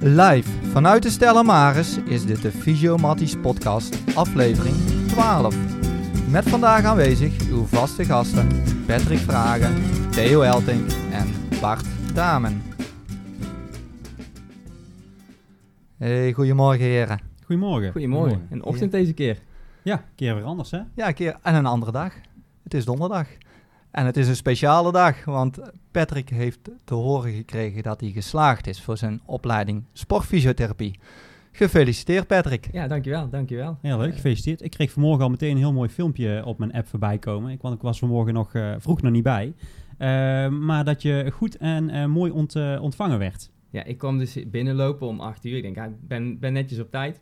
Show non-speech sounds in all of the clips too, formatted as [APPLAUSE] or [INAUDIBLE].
Live vanuit de Stella Maris is dit de Fysiomatties podcast, aflevering 12. Met vandaag aanwezig uw vaste gasten Patrick Vragen, Theo Elting en Bart Damen. Hey, goedemorgen heren. Goedemorgen. Goedemorgen. Een ochtend deze keer. Ja, een keer weer anders hè? Ja, een keer en een andere dag. Het is donderdag. En het is een speciale dag, want Patrick heeft te horen gekregen dat hij geslaagd is voor zijn opleiding sportfysiotherapie. Gefeliciteerd Patrick. Ja, dankjewel, dankjewel. Heel leuk, gefeliciteerd. Ik kreeg vanmorgen al meteen een heel mooi filmpje op mijn app voorbij komen. Ik, want ik was vanmorgen nog eh, vroeg nog niet bij. Eh, maar dat je goed en eh, mooi ont, eh, ontvangen werd. Ja, ik kwam dus binnenlopen om 8 uur. Ik denk, ik ben, ben netjes op tijd.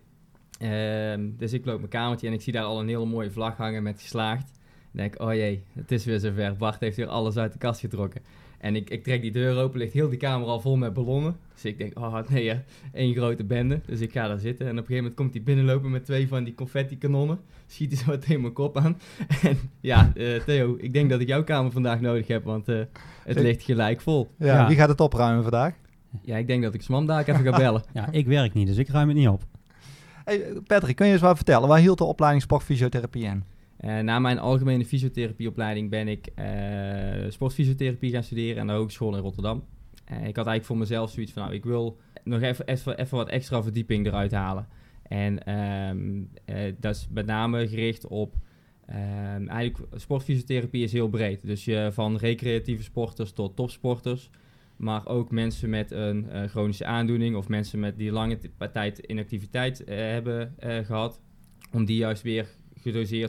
Ehm, dus ik loop mijn kamertje en ik zie daar al een hele mooie vlag hangen met geslaagd. Ik denk, oh jee, het is weer zover. Bart heeft weer alles uit de kast getrokken. En ik, ik trek die deur open, ligt heel die kamer al vol met ballonnen. Dus ik denk, oh nee, hè, één grote bende. Dus ik ga daar zitten. En op een gegeven moment komt hij binnenlopen met twee van die confetti-kanonnen. Schiet hij zo meteen mijn kop aan. [LAUGHS] En ja, eh, Theo, ik denk dat ik jouw kamer vandaag nodig heb, want eh, het ligt gelijk vol. Ja, Ja. Wie gaat het opruimen vandaag? Ja, ik denk dat ik Smam daar even ga [LAUGHS] bellen. Ja, ik werk niet, dus ik ruim het niet op. Hey, Patrick, kun je eens wat vertellen? Waar hield de opleiding sportfysiotherapie in? Eh, na mijn algemene fysiotherapieopleiding ben ik eh, sportfysiotherapie gaan studeren aan de Hogeschool in Rotterdam. Eh, ik had eigenlijk voor mezelf zoiets van, nou, ik wil nog even, even, even wat extra verdieping eruit halen. En ehm, eh, dat is met name gericht op, ehm, eigenlijk sportfysiotherapie is heel breed. Dus je, van recreatieve sporters tot topsporters. Maar ook mensen met een chronische aandoening of mensen met die lange tijd inactiviteit hebben eh, gehad. Om die juist weer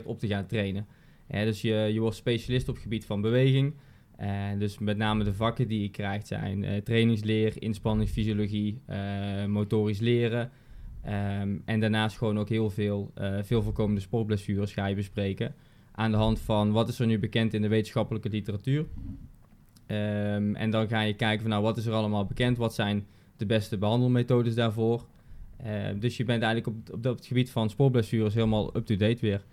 op te gaan trainen. Dus je, je wordt specialist op het gebied van beweging. En dus met name de vakken die je krijgt zijn eh, trainingsleer, inspanningsfysiologie, eh, motorisch leren. Ehm, en daarnaast gewoon ook heel veel, eh, veel voorkomende sportblessures ga je bespreken. Aan de hand van wat is er nu bekend in de wetenschappelijke literatuur. Ehm, en dan ga je kijken van nou wat is er allemaal bekend, wat zijn de beste behandelmethodes daarvoor. Ehm, dus je bent eigenlijk op, op dat gebied van sportblessures helemaal up-to-date weer.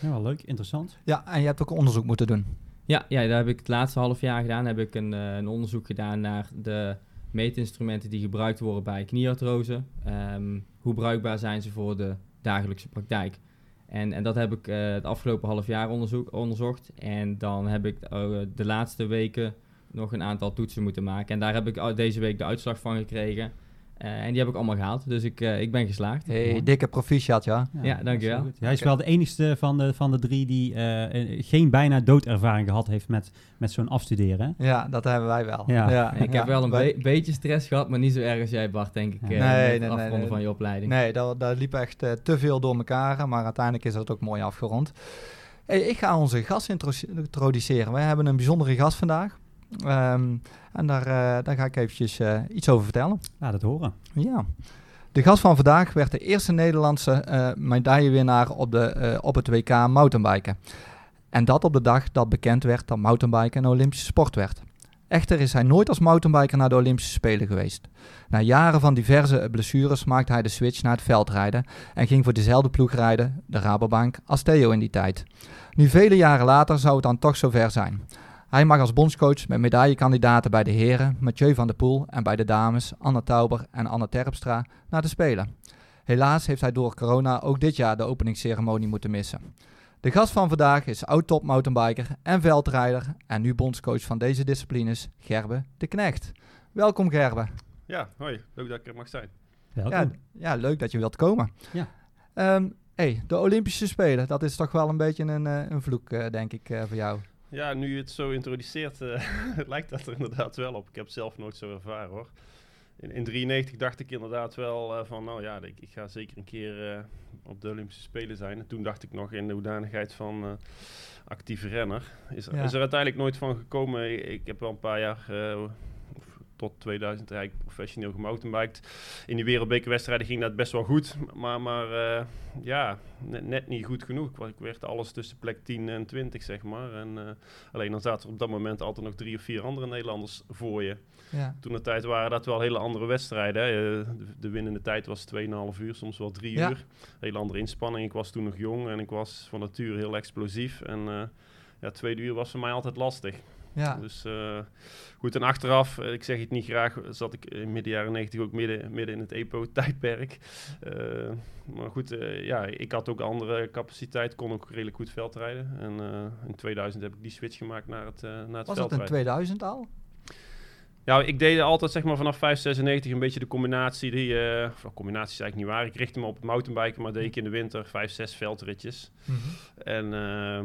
Ja, wel leuk, interessant. Ja, en je hebt ook onderzoek moeten doen. Ja, ja, daar heb ik het laatste half jaar gedaan. Heb ik een, eh, een onderzoek gedaan naar de meetinstrumenten die gebruikt worden bij knieartrose. Ehm, hoe bruikbaar zijn ze voor de dagelijkse praktijk? En, en dat heb ik eh, het afgelopen half jaar onderzoek, onderzocht. En dan heb ik eh, de laatste weken nog een aantal toetsen moeten maken. En daar heb ik al- deze week de uitslag van gekregen. Eh, en die heb ik allemaal gehaald. Dus ik, eh, ik ben geslaagd. Hey, dikke proficiat, ja. Ja, dat dankjewel. goed. Hij is wel de enigste van de, van de drie die eh, geen bijna doodervaring gehad heeft met, met zo'n afstuderen. Ja, dat hebben wij wel. Ja. ik heb wel een be- beetje stress gehad, maar niet zo erg als jij, Bart, denk ik. Ja. eh, Nee, met nee, het nee, afronden nee. van je opleiding. Nee, dat, dat liep echt te veel door elkaar, maar uiteindelijk is dat ook mooi afgerond. Hey, ik ga onze gast intro- introduceren. Wij hebben een bijzondere gast vandaag. Ehm, en daar, eh, daar ga ik eventjes eh, iets over vertellen. Laat het horen. Ja. De gast van vandaag werd de eerste Nederlandse eh, medaillewinnaar op, de, op het WK mountainbiken. En dat op de dag dat bekend werd dat mountainbiken een Olympische sport werd. Echter is hij nooit als mountainbiker naar de Olympische Spelen geweest. Na jaren van diverse blessures maakte hij de switch naar het veldrijden en ging voor dezelfde ploeg rijden, de Rabobank, als Theo in die tijd. Nu vele jaren later zou het dan toch zover zijn. Hij mag als bondscoach met medaillekandidaten bij de heren, Mathieu van der Poel en bij de dames, Anne Tauber en Anne Terpstra, naar de Spelen. Helaas heeft hij door corona ook dit jaar de openingsceremonie moeten missen. De gast van vandaag is oud-top mountainbiker en veldrijder en nu bondscoach van deze disciplines, Gerbe de Knecht. Welkom Gerbe. Ja, hoi. Leuk dat ik er mag zijn. Welkom. Ja, ja, leuk dat je wilt komen. Ja. Ehm, hey, de Olympische Spelen, dat is toch wel een beetje een, eh, een vloek, eh, denk ik, eh, voor jou. Ja, nu je het zo introduceert, eh, [LAUGHS] lijkt dat er inderdaad wel op. Ik heb het zelf nooit zo ervaren hoor. In, in 93 dacht ik inderdaad wel eh, van, nou ja, ik, ik ga zeker een keer eh, op de Olympische Spelen zijn. En toen dacht ik nog in de hoedanigheid van actieve renner. Is, er- Ja. is er uiteindelijk nooit van gekomen. Ik, ik heb wel een paar jaar, tot 2000 eigenlijk professioneel gemountainbiked. In die wereldbekerwedstrijden ging dat best wel goed. Maar, maar eh, ja, net, net niet goed genoeg. Want Ik werd alles tussen plek 10 en 20, zeg maar. En, eh, alleen dan zaten er op dat moment altijd nog drie of vier andere Nederlanders voor je. Ja. Toen de tijd waren dat wel hele andere wedstrijden. hè. Eh, De, de winnende tijd was 2,5 uur, soms wel 3 Ja. uur. Hele andere inspanning. Ik was toen nog jong en ik was van nature heel explosief. En eh ja, tweede uur was voor mij altijd lastig. Ja. Dus eh, goed, en achteraf, eh, ik zeg het niet graag, zat ik in midden jaren 90 ook midden, midden in het EPO-tijdperk. [LAUGHS] Eh, maar goed, ja, ik had ook andere capaciteit, kon ook redelijk goed veldrijden. En in 2000 heb ik die switch gemaakt naar het, naar het Was dat veldrijden. in 2000 al? Ja, ik deed altijd zeg maar vanaf 596 een beetje de combinatie die... combinatie is eigenlijk niet waar. Ik richtte me op het mountainbiken, maar deed ik in de winter 5, 6 veldritjes. En eh,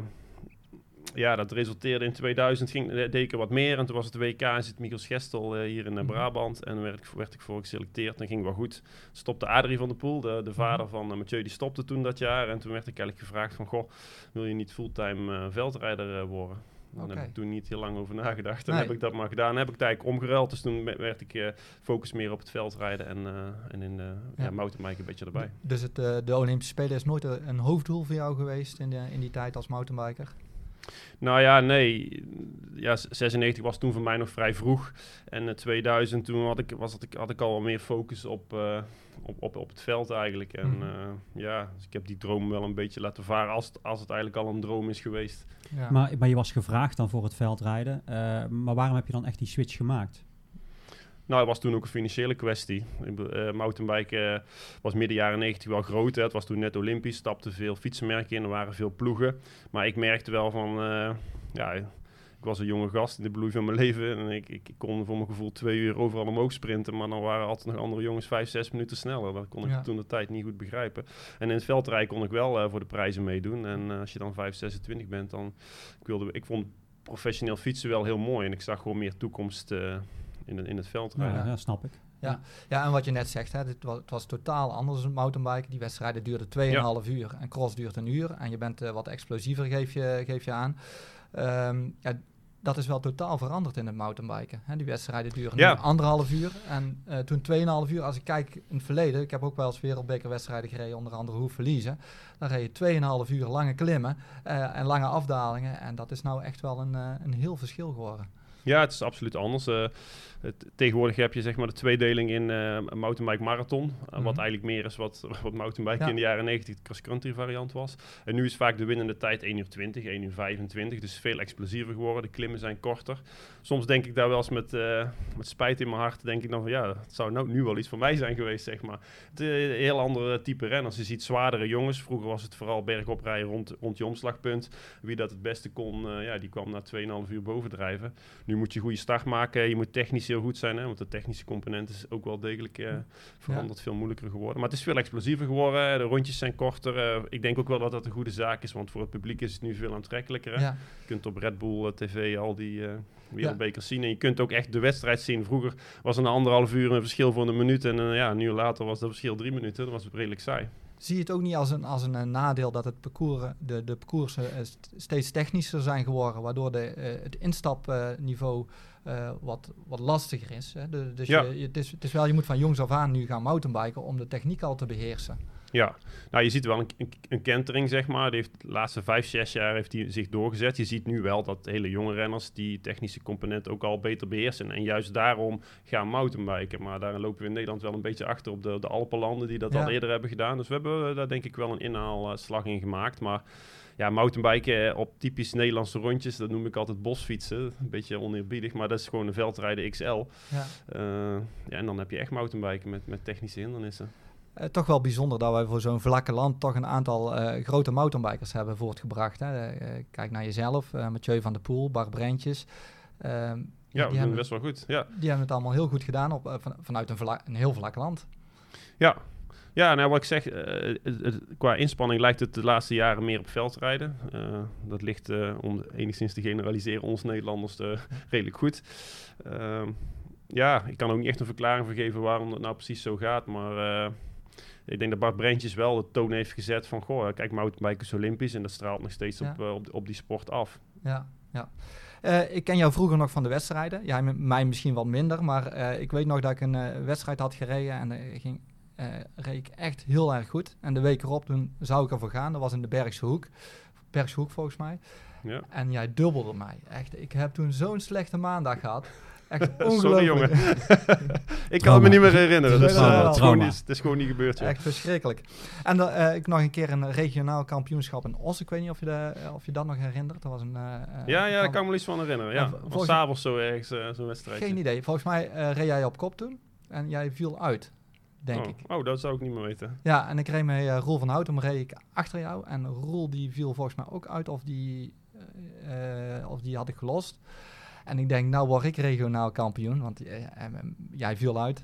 ja, dat resulteerde in 2000, ging, eh, deed ik er wat meer. En toen was het WK en zit Michiel Gestel eh, hier in eh, Mhm. Brabant. En werd ik, werd ik voor geselecteerd en ging wel goed. Stopte Adrie van der Poel, de, de vader Mhm. van uh, Mathieu, die stopte toen dat jaar. En toen werd ik eigenlijk gevraagd van, goh, wil je niet fulltime veldrijder worden? Daar heb ik toen niet heel lang over nagedacht. En Nee. heb ik dat maar gedaan. heb ik het eigenlijk omgeruild. Dus toen werd ik eh focus meer op het veldrijden en, en in de Ja. ja. mountainbike een beetje erbij. Dus het, de Olympische Spelen is nooit een een hoofddoel voor jou geweest in, de, in die tijd als mountainbiker? Nou ja, nee. Ja, z- 96 was toen voor mij nog vrij vroeg. En in 2000 toen had ik, was het, had ik al wat meer focus op, eh, op, op, op het veld eigenlijk. En Mhm. eh, ja, dus ik heb die droom wel een beetje laten varen als het, als het eigenlijk al een droom is geweest. Ja. Maar, maar je was gevraagd dan voor het veldrijden. eh, maar waarom heb je dan echt die switch gemaakt? Nou, het was toen ook een financiële kwestie. Bedoel, eh, mountainbiken eh, was midden jaren 90 wel groot. Hè. Het was toen net Olympisch, stapten veel fietsenmerken in, er waren veel ploegen. Maar ik merkte wel van, eh, ja, ik was een jonge gast in de bloei van mijn leven. En ik, ik, kon voor mijn gevoel twee uur overal omhoog sprinten. Maar dan waren altijd nog andere jongens vijf, zes minuten sneller. Dat kon ik Ja. toen de tijd niet goed begrijpen. En in het veldrijden kon ik wel voor de prijzen meedoen. En als je dan 5, 26 bent, dan... Ik, wilde, ik vond professioneel fietsen wel heel mooi. En ik zag gewoon meer toekomst in, het- in het veldrijden. Ja, ja, snap ik. Ja, en wat je net zegt, hè, dit was, het was totaal anders dan mountainbiken. Die wedstrijden duurden 2,5 uur en cross duurt een uur. En je bent eh, wat explosiever, geef je, geef je aan. Ehm, ja, dat is wel totaal veranderd in het mountainbiken. Hè. Die wedstrijden duren Ja. nu anderhalf uur. En eh, toen 2,5 uur, als ik kijk in het verleden... Ik heb ook wel eens wereldbekerwedstrijden gereden, onder andere Hoef Verliezen. Dan reed je 2,5 uur lange klimmen eh, en lange afdalingen. En dat is nou echt wel een, een heel verschil geworden. Ja, het is absoluut anders. Eh, het, tegenwoordig heb je zeg maar de tweedeling in een mountainbike marathon. eh, Mhm. Wat eigenlijk meer is wat, [LAUGHS] wat mountainbike Ja. in de jaren 90 de cross-country variant was. En nu is vaak de winnende tijd 1 uur 20, 1 uur 25. Dus veel explosiever geworden. De klimmen zijn korter. Soms denk ik daar wel eens met, eh, met spijt in mijn hart. Denk ik dan van ja, het zou nou nu wel iets voor mij zijn geweest, zeg maar. Het is een heel andere type renners. Je ziet zwaardere jongens. Vroeger was het vooral bergop rijden rond, rond je omslagpunt. Wie dat het beste kon, ja, die kwam na 2,5 uur bovendrijven. Nu moet je goede start maken. Je moet technisch heel goed zijn, hè, want de technische component is ook wel degelijk eh, veranderd, veel moeilijker geworden. Maar het is veel explosiever geworden. De rondjes zijn korter. Eh, ik denk ook wel dat dat een goede zaak is, want voor het publiek is het nu veel aantrekkelijker. Hè? Ja. Je kunt op Red Bull eh, TV al die wereldbekers zien. En je kunt ook echt de wedstrijd zien. Vroeger was een anderhalf uur een verschil voor een minuut. En ja, een uur later was dat verschil drie minuten. Dat was redelijk saai. Zie je het ook niet als een, als een, nadeel dat het parcours, de, de parcoursen st- steeds technischer zijn geworden, waardoor de, het instapniveau eh, wat, wat lastiger is. Hè? De- dus Ja. je, je- het, is, het is wel, je moet van jongs af aan nu gaan mountainbiken om de techniek al te beheersen. Ja, nou je ziet wel een, een, een kentering, zeg maar. Die heeft de laatste vijf, zes jaar heeft die zich doorgezet. Je ziet nu wel dat hele jonge renners die technische component ook al beter beheersen. En juist daarom gaan mountainbiken. Maar daar lopen we in Nederland wel een beetje achter op de, de Alpenlanden die dat Ja. al eerder hebben gedaan. Dus we hebben eh, daar denk ik wel een inhaalslag in gemaakt. Maar ja, mountainbiken eh, op typisch Nederlandse rondjes, dat noem ik altijd bosfietsen. Een beetje oneerbiedig, maar dat is gewoon een veldrijden XL. Ja. Eh, ja, en dan heb je echt mountainbiken met, met technische hindernissen. Eh, toch wel bijzonder dat wij voor zo'n vlakke land toch een aantal grote mountainbikers hebben voortgebracht. Hè. Kijk naar jezelf, Mathieu van der Poel, Bart Brentjes. Ja, die, hebben, best wel goed. Ja. die hebben het allemaal heel goed gedaan op, van- vanuit een, vla- een heel vlak land. Ja. Ja, nou wat ik zeg, eh, het- qua inspanning lijkt het de laatste jaren meer op veldrijden. Eh, dat ligt, eh, om enigszins te generaliseren, ons Nederlanders [LAUGHS] redelijk goed. Ehm, ja, ik kan ook niet echt een verklaring voor geven waarom dat nou precies zo gaat, maar... ik denk dat Bart Brentjes wel de toon heeft gezet van... Goh, kijk, mountainbiken is olympisch en dat straalt nog steeds Ja. op, op, op die sport af. Ja, ja. Ik ken jou vroeger nog van de wedstrijden. Jij mij misschien wat minder, maar ik weet nog dat ik een wedstrijd had gereden en ging, eh, reed ik echt heel erg goed. En de week erop, toen zou ik ervoor gaan. Dat was in de Bergse Hoek. Bergse Hoek volgens mij. Ja. En jij dubbelde mij. Echt, ik heb toen zo'n slechte maandag gehad. Echt [LAUGHS] Sorry, ongelooflijk. jongen. [LAUGHS] ik kan het me niet meer herinneren. Dus, eh, het, is gewoon Trauma. niet, het is gewoon niet gebeurd. Ja. Echt verschrikkelijk. En dan, eh, ik nog een keer een regionaal kampioenschap in Os. Ik weet niet of je, de, eh, of je dat nog herinnert. Dat was een... eh, eh, Ja, ja, daar kamp- kan ik me iets van herinneren. Ja, was s'avonds zo ergens eh, zo'n wedstrijd. Geen idee. Volgens mij eh, reed jij op kop toen. En jij viel uit, denk oh. ik. Oh, dat zou ik niet meer weten. Ja, en ik reed met eh, Roel van Houten, reed ik achter jou. En Roel die viel volgens mij ook uit of die, eh, eh, of die had ik gelost. En ik denk, nou word ik regionaal kampioen, want jij viel uit.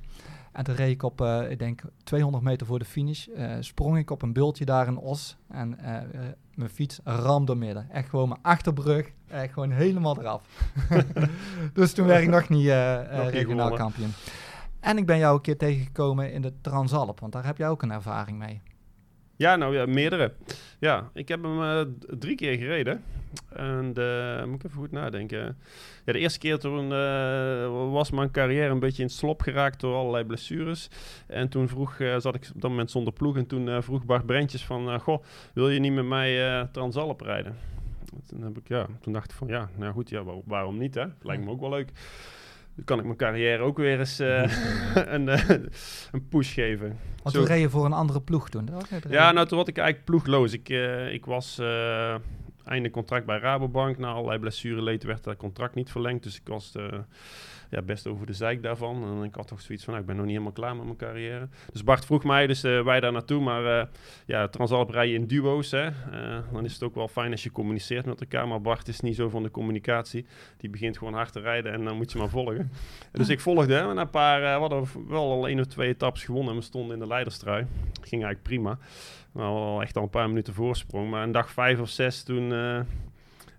En toen reed ik op, ik denk 200 meter voor de finish, sprong ik op een bultje daar in Os. En mijn fiets ramde midden. Echt gewoon mijn achterbrug, echt gewoon helemaal eraf. [LAUGHS] [LAUGHS] dus toen werd ik nog niet Nog regionaal gewonnen. kampioen. En ik ben jou een keer tegengekomen in de Transalp, want daar heb jij ook een ervaring mee. Ja, nou ja, meerdere. Ja, ik heb hem eh, drie keer gereden. En moet ik even goed nadenken. Ja, de eerste keer toen eh, was mijn carrière een beetje in het slop geraakt door allerlei blessures. En toen vroeg, eh, zat ik op dat moment zonder ploeg. En toen vroeg Bart Brentjes van, goh, wil je niet met mij Transalp rijden? Toen, heb ik, ja, toen dacht ik van, ja, nou goed, ja, waar- waarom niet hè? Lijkt me ook wel leuk. Dan kan ik mijn carrière ook weer eens eh, [LAUGHS] een, eh, een push geven. Want Zo- we reden voor een andere ploeg toen. Ja, nou toen was ik eigenlijk ploegloos. Ik, eh, ik was einde contract bij Rabobank. Na allerlei blessureleed werd dat contract niet verlengd. Dus ik was eh, ja, best over de zeik daarvan. En ik had toch zoiets van, nou, ik ben nog niet helemaal klaar met mijn carrière. Dus Bart vroeg mij, dus eh, wij daar naartoe. Maar eh, ja, Transalp rijden in duo's. Hè. Dan is het ook wel fijn als je communiceert met elkaar. Maar Bart is niet zo van de communicatie. Die begint gewoon hard te rijden en dan moet je maar volgen. [LAUGHS] Dus ik volgde hem. En een paar, we hadden wel al één of twee etappes gewonnen. En we stonden in de leiderstrui. Ging eigenlijk prima. Al echt al een paar minuten voorsprong. Maar een dag vijf of zes, toen, eh,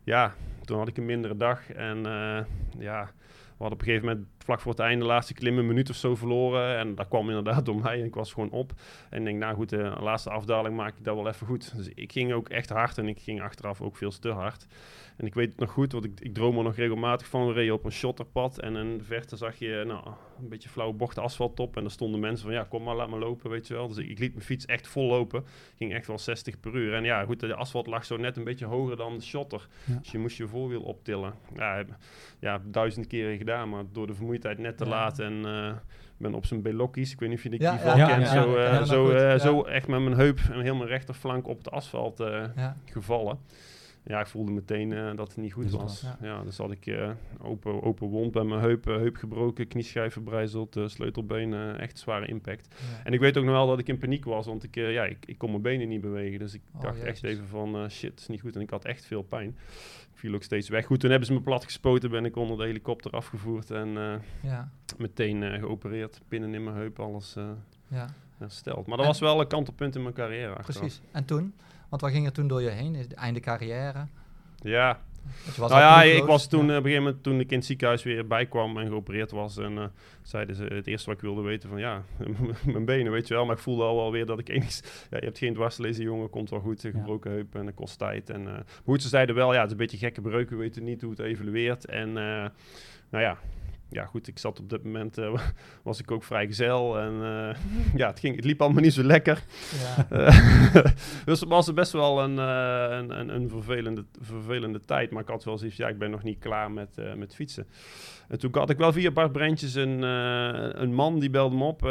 ja, toen had ik een mindere dag. En eh, ja, we hadden op een gegeven moment vlak voor het einde, de laatste klim, een minuut of zo verloren. En dat kwam inderdaad door mij. En ik was gewoon op. En ik denk, nou goed, de laatste afdaling maak ik dat wel even goed. Dus ik ging ook echt hard. En ik ging achteraf ook veel te hard. En ik weet het nog goed, want ik, ik droom er nog regelmatig van. We reden op een shotterpad en in de verte zag je nou, een beetje flauwe bochten asfalt op. En daar stonden mensen van, ja, kom maar, laat me lopen, weet je wel. Dus ik, ik liet mijn fiets echt vol lopen. Ging echt wel 60 per uur. En ja, goed, de asfalt lag zo net een beetje hoger dan de shotter. Ja. Dus je moest je voorwiel optillen. Ja, ja, duizend keren gedaan, maar door de vermoeidheid net te Ja. laat. En eh, ben op zijn belokkies, ik weet niet of je die Ja, die val ja, kent, ja, zo, eh, ja, zo, eh, ja. zo echt met mijn heup en heel mijn rechterflank op het asfalt eh, Ja. gevallen. Ja, ik voelde meteen eh, dat het niet goed was. was, ja. Ja. dus had ik eh, open, open wond bij mijn heup, eh, heup gebroken, knieschijf verbrijzeld, eh, sleutelbeen, echt zware impact. Ja. En ik weet ook nog wel dat ik in paniek was, want ik, ja, ik, ik kon mijn benen niet bewegen. Dus ik Oh, dacht echt even van, shit, het is niet goed. En ik had echt veel pijn. Ik viel ook steeds weg. Goed, toen hebben ze me plat gespoten, ben ik onder de helikopter afgevoerd en Ja. meteen geopereerd. Pinnen in mijn heup, alles ja, hersteld. Maar dat En- was wel een kantelpunt in mijn carrière achteraf. precies. En toen? Want wat ging er toen door je heen? Einde carrière? Ja, nou ja, ik was toen Ja. eh, op een gegeven moment, toen ik in het ziekenhuis weer bijkwam en geopereerd was. En eh, zeiden ze het eerste wat ik wilde weten van ja, [LAUGHS] mijn benen, weet je wel. Maar ik voelde al wel weer dat ik eens, ja, je hebt geen dwarslezen, jongen, komt wel goed. Een Ja. gebroken heup en dat kost tijd. En, maar goed, ze zeiden wel, ja, het is een beetje gekke breuk, we weten niet hoe het evolueert. En nou ja, ja, goed, ik zat op dit moment, eh, [LAUGHS] was ik ook vrijgezel. En eh, [LAUGHS] ja, het, ging, het liep allemaal niet zo lekker. Ja. Eh, [LAUGHS] dus het was best wel een, een, een, vervelende, vervelende tijd. Maar ik had wel zoiets ja, ik ben nog niet klaar met, met fietsen. En toen had ik wel via Bart Brentjes een, een man die belde me op.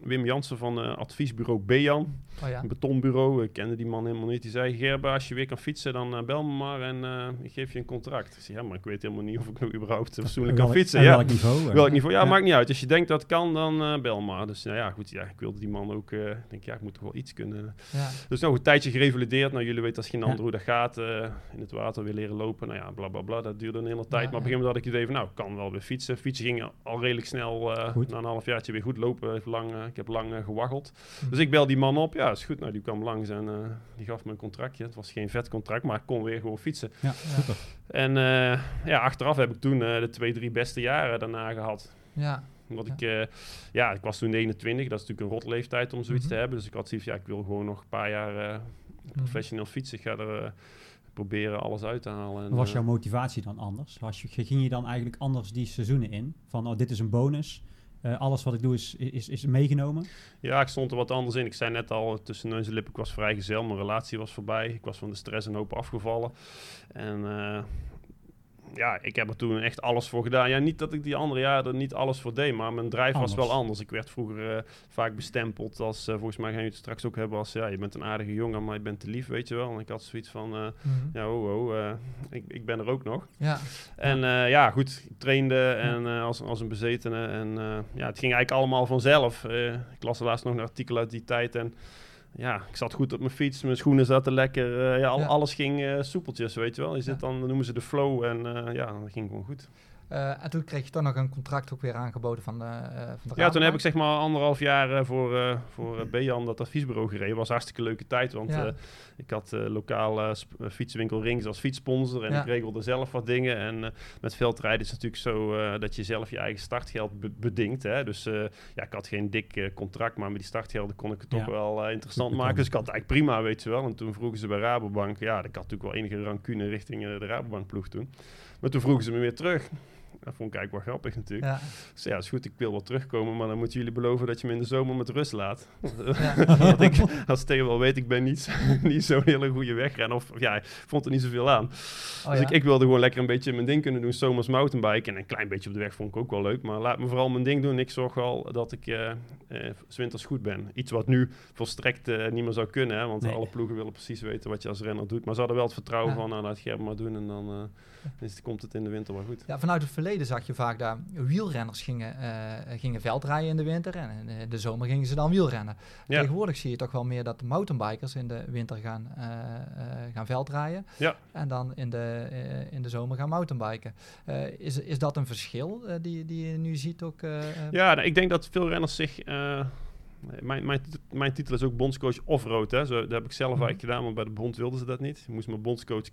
Wim Jansen van adviesbureau Bejan. Oh ja. Een betonbureau. Ik kende die man helemaal niet. Die zei, Gerba, als je weer kan fietsen, dan bel me maar en ik geef je een contract. Ik zei, ja, maar ik weet helemaal niet of ik nou überhaupt fatsoenlijk kan fietsen. en Ja. Welk niveau? eh? Wil ik niet voor? Ja, Ja. maakt niet uit. Als je denkt dat kan, dan eh, bel maar. Dus nou ja, goed. Ja, ik wilde die man ook. eh, ik denk, ja, ik moet toch wel iets kunnen. Ja. Dus nou, een tijdje gerevalideerd. Nou, jullie weten als geen Ja. ander hoe dat gaat. eh, in het water weer leren lopen. Nou ja, bla bla bla. Dat duurde een hele tijd. Ja, maar op een gegeven moment had ik het idee van, nou, ik kan wel weer fietsen. Fietsen ging al redelijk snel. eh, na een halfjaartje weer goed lopen. Heeft lang, eh, ik heb lang gewaggeld. Hm. Dus ik bel die man op. Ja, is goed. Nou, die kwam langs en eh, die gaf me een contractje. Het was geen vet contract, maar ik kon weer gewoon fietsen. Ja, super. En eh, ja, achteraf heb ik toen eh, de twee, drie beste jaren daarna gehad. Ja. Ja. ik, eh, ja, ik was toen 29, dat is natuurlijk een rotleeftijd om zoiets Mhm. te hebben. Dus ik had zoiets, ja, ik wil gewoon nog een paar jaar eh, professioneel fietsen. Ik ga er proberen alles uit te halen. En, Was jouw motivatie dan anders? Was je, ging je dan eigenlijk anders die seizoenen in? Van, oh, dit is een bonus. Eh, alles wat ik doe is, is, is meegenomen. ja, ik stond er wat anders in. Ik zei net al, tussen neus en lip, ik was vrijgezel. Mijn relatie was voorbij. Ik was van de stress een hoop afgevallen. En eh, ja, ik heb er toen echt alles voor gedaan. Ja, niet dat ik die andere jaren er niet alles voor deed, maar mijn drijf was wel anders. Ik werd vroeger eh, vaak bestempeld als, eh, volgens mij gaan jullie het straks ook hebben als, ja, je bent een aardige jongen, maar je bent te lief, weet je wel. En ik had zoiets van, eh, Mhm. ja, oh, oh, ik, ik ben er ook nog. Ja, En ja, goed, ik trainde en, als, als een bezetene. En ja, het ging eigenlijk allemaal vanzelf. Ik las laatst nog een artikel uit die tijd en ja, ik zat goed op mijn fiets, mijn schoenen zaten lekker. eh, ja, al- Ja. alles ging eh, soepeltjes, weet je wel. Je zit dan, noemen ze de flow en eh, ja, dat ging gewoon goed. Eh, en toen kreeg je toch nog een contract ook weer aangeboden van de, eh van de Ja, toen heb ik zeg maar anderhalf jaar eh, voor, eh voor Bejan dat adviesbureau gereden. was een hartstikke leuke tijd, want Ja. eh, ik had eh, lokaal fietswinkel Rings als fietssponsor en Ja. ik regelde zelf wat dingen. En eh, met veldrijden is het natuurlijk zo eh, dat je zelf je eigen startgeld be- bedingt. Hè? Dus eh, ja, ik had geen dik contract, maar met die startgelden kon ik het toch wel interessant maken. Dus ik had het eigenlijk prima, weet je wel. En toen vroegen ze bij Rabobank, ja, ik had natuurlijk wel enige rancune richting de Rabobank ploeg toen. Maar toen vroegen ze me weer terug. Dat vond ik eigenlijk wel grappig natuurlijk. Ja, Dus ja, is goed, ik wil wel terugkomen, maar dan moeten jullie beloven dat je me in de zomer met rust laat. ja. [LAUGHS] Want ik, als Theo wel weet, ik ben niet, [LAUGHS] niet zo'n hele goede wegrenner. Of ja, ik vond er niet zoveel aan. Oh, dus ja. ik, ik wilde gewoon lekker een beetje mijn ding kunnen doen, zomers mountainbiken. En een klein beetje op de weg vond ik ook wel leuk. Maar laat me vooral mijn ding doen. Ik zorg wel dat ik eh, 's winters goed ben. Iets wat nu volstrekt eh, niet meer zou kunnen. Hè, want Nee. alle ploegen willen precies weten wat je als renner doet. Maar ze hadden wel het vertrouwen van, nou laat Gerben maar doen. En dan is het, komt het in de winter wel goed. Ja, vanuit het verleden zag je vaak daar wielrenners gingen, eh, gingen veldrijden in de winter en in de zomer gingen ze dan wielrennen. Ja. Tegenwoordig zie je toch wel meer dat de mountainbikers in de winter gaan, eh, eh, gaan veldrijden Ja. en dan in de, in de zomer gaan mountainbiken. Is, is dat een verschil die, die je nu ziet ook? Ja, nou, ik denk dat veel renners zich. Eh, mijn, mijn, mijn titel is ook bondscoach off-road. Hè. Zo, dat heb ik zelf Mhm. eigenlijk gedaan, maar bij de bond wilden ze dat niet. Je moest me bondscoach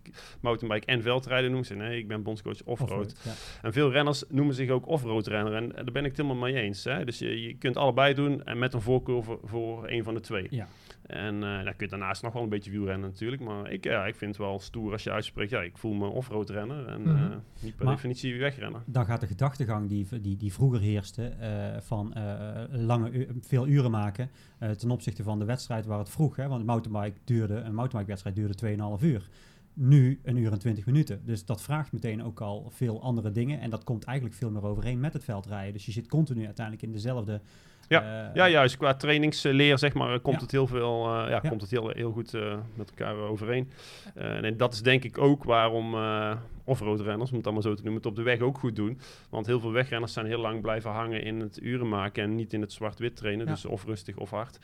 mountainbike en veldrijden noemen. Ze nee, ik ben bondscoach off-road. Ja. En veel renners noemen zich ook off-road renner. En, en daar ben ik het helemaal mee eens. Hè. Dus je, je kunt allebei doen en met een voorkeur voor, voor een van de twee. Ja. En eh dan kun je daarnaast nog wel een beetje wielrennen natuurlijk. Maar ik, ja, ik vind het wel stoer als je uitspreekt, ja, ik voel me off-road renner. En Mhm. eh, niet per Maar- definitie wegrennen. Dan gaat de gedachtegang die, die, die vroeger heerste eh, van eh, lange veel uren maken eh, ten opzichte van de wedstrijd waar het vroeg. Hè, want een mountainbike duurde, een mountainbike wedstrijd duurde 2,5 uur. Nu een uur en 20 minuten. Dus dat vraagt meteen ook al veel andere dingen. En dat komt eigenlijk veel meer overeen met het veldrijden. Dus je zit continu uiteindelijk in dezelfde... Ja, eh, Ja, juist. Qua trainingsleer, zeg maar, komt Ja. het heel veel, eh, ja, komt het heel, heel goed eh, met elkaar overeen. Eh, en dat is denk ik ook waarom uh, offroad renners, om het allemaal zo te noemen, het op de weg ook goed doen. Want heel veel wegrenners zijn heel lang blijven hangen in het uren maken en niet in het zwart-wit trainen. Ja. Dus of rustig of hard.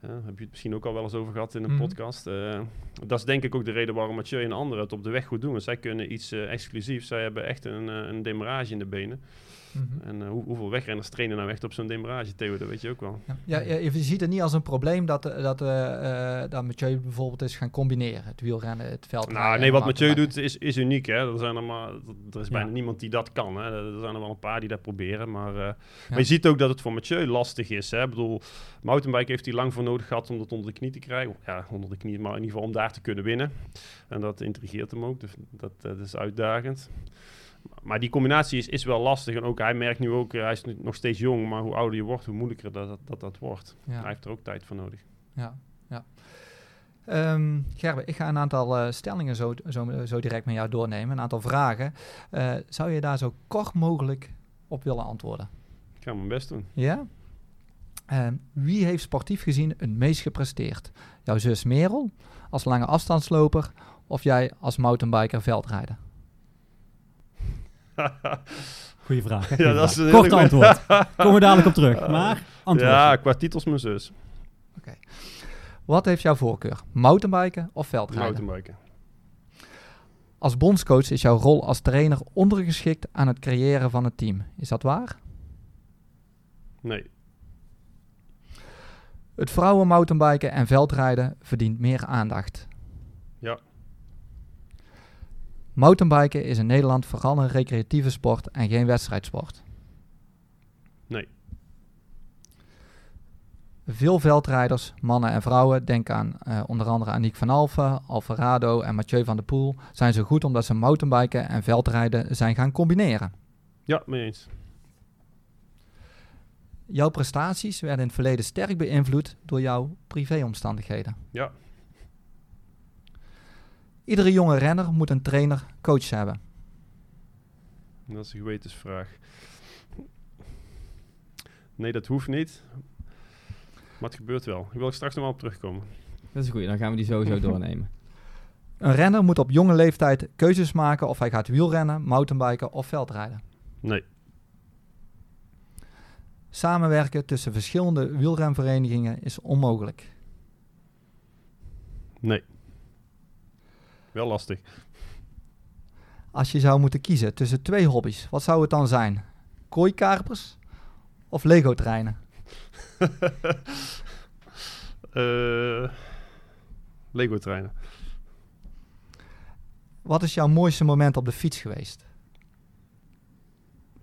Eh, heb je het misschien ook al wel eens over gehad in een Mhm. podcast. Eh, dat is denk ik ook de reden waarom Mathieu en anderen het op de weg goed doen. Want zij kunnen iets eh, exclusiefs. Zij hebben echt een, eh, een demarage in de benen. Mhm. En eh, hoe, hoeveel wegrenners trainen nou echt op zo'n demarage, Theo? Dat weet je ook wel. Ja, ja, je, ziet het niet als een probleem dat, eh, dat, eh, eh, dat Mathieu bijvoorbeeld is gaan combineren. Het wielrennen, het veldrijden. Nou, nee, wat Mathieu doet is, is uniek. Hè. Er, zijn er, maar, er is Ja. bijna niemand die dat kan. Hè. Er zijn er wel een paar die dat proberen. Maar, eh, maar je ziet ook dat het voor Mathieu lastig is. Hè. Ik bedoel, mountainbike heeft hij lang voor nodig gehad om dat onder de knie te krijgen. Ja, onder de knie, maar in ieder geval om daar te kunnen winnen. En dat intrigeert hem ook. Dus dat, dat is uitdagend. Maar die combinatie is, is wel lastig. En ook hij merkt nu ook, eh, hij is nog steeds jong, maar hoe ouder je wordt, hoe moeilijker dat dat, dat, dat wordt. Ja. Hij heeft er ook tijd voor nodig. Ja, ja. Ehm, Gerbe, ik ga een aantal eh, stellingen zo, zo, zo direct met jou doornemen, een aantal vragen. Eh, zou je daar zo kort mogelijk op willen antwoorden? Ik ga mijn best doen. Ja? Ehm, wie heeft sportief gezien het meest gepresteerd? Jouw zus Merel als lange afstandsloper of jij als mountainbiker veldrijder? [LAUGHS] Goeie vraag. Ja, dat is Kort antwoord. Komen we dadelijk op terug. Maar antwoord. ja, qua titels mijn zus. Wat heeft jouw voorkeur? Mountainbiken of veldrijden? Mountainbiken. Als bondscoach is jouw rol als trainer ondergeschikt aan het creëren van het team. Is dat waar? Nee. Het vrouwen mountainbiken en veldrijden verdient meer aandacht. Ja. Mountainbiken is in Nederland vooral een recreatieve sport en geen wedstrijdsport. Nee. Veel veldrijders, mannen en vrouwen, denken aan eh, onder andere Aniek van Alphen, Alvarado en Mathieu van der Poel, zijn zo goed omdat ze mountainbiken en veldrijden zijn gaan combineren. Ja, mee eens. Jouw prestaties werden in het verleden sterk beïnvloed door jouw privéomstandigheden. Ja. Iedere jonge renner moet een trainer, coach hebben. Dat is een gewetensvraag. Nee, dat hoeft niet. Maar het gebeurt wel. Ik wil er straks nog wel op terugkomen. Dat is goed, dan gaan we die sowieso [LAUGHS] doornemen. Een renner moet op jonge leeftijd keuzes maken of hij gaat wielrennen, mountainbiken of veldrijden. Nee. Samenwerken tussen verschillende wielrenverenigingen is onmogelijk. Nee. Wel lastig. Als je zou moeten kiezen tussen twee hobby's, wat zou het dan zijn? Kooikarpers of Lego-treinen? [LAUGHS] Eh, Lego treinen. Wat is jouw mooiste moment op de fiets geweest?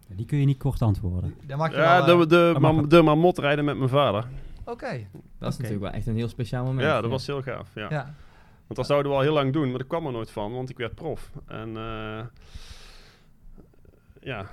Die kun je niet kort antwoorden. Daar mag je Ja, wel, de, eh, de, het. de mamot rijden met mijn vader. Oké, Dat is natuurlijk wel echt een heel speciaal moment. Ja, dat was heel gaaf. Ja. ja. Want dat zouden we al heel lang doen, maar dat kwam er nooit van, want ik werd prof. En eh, ja,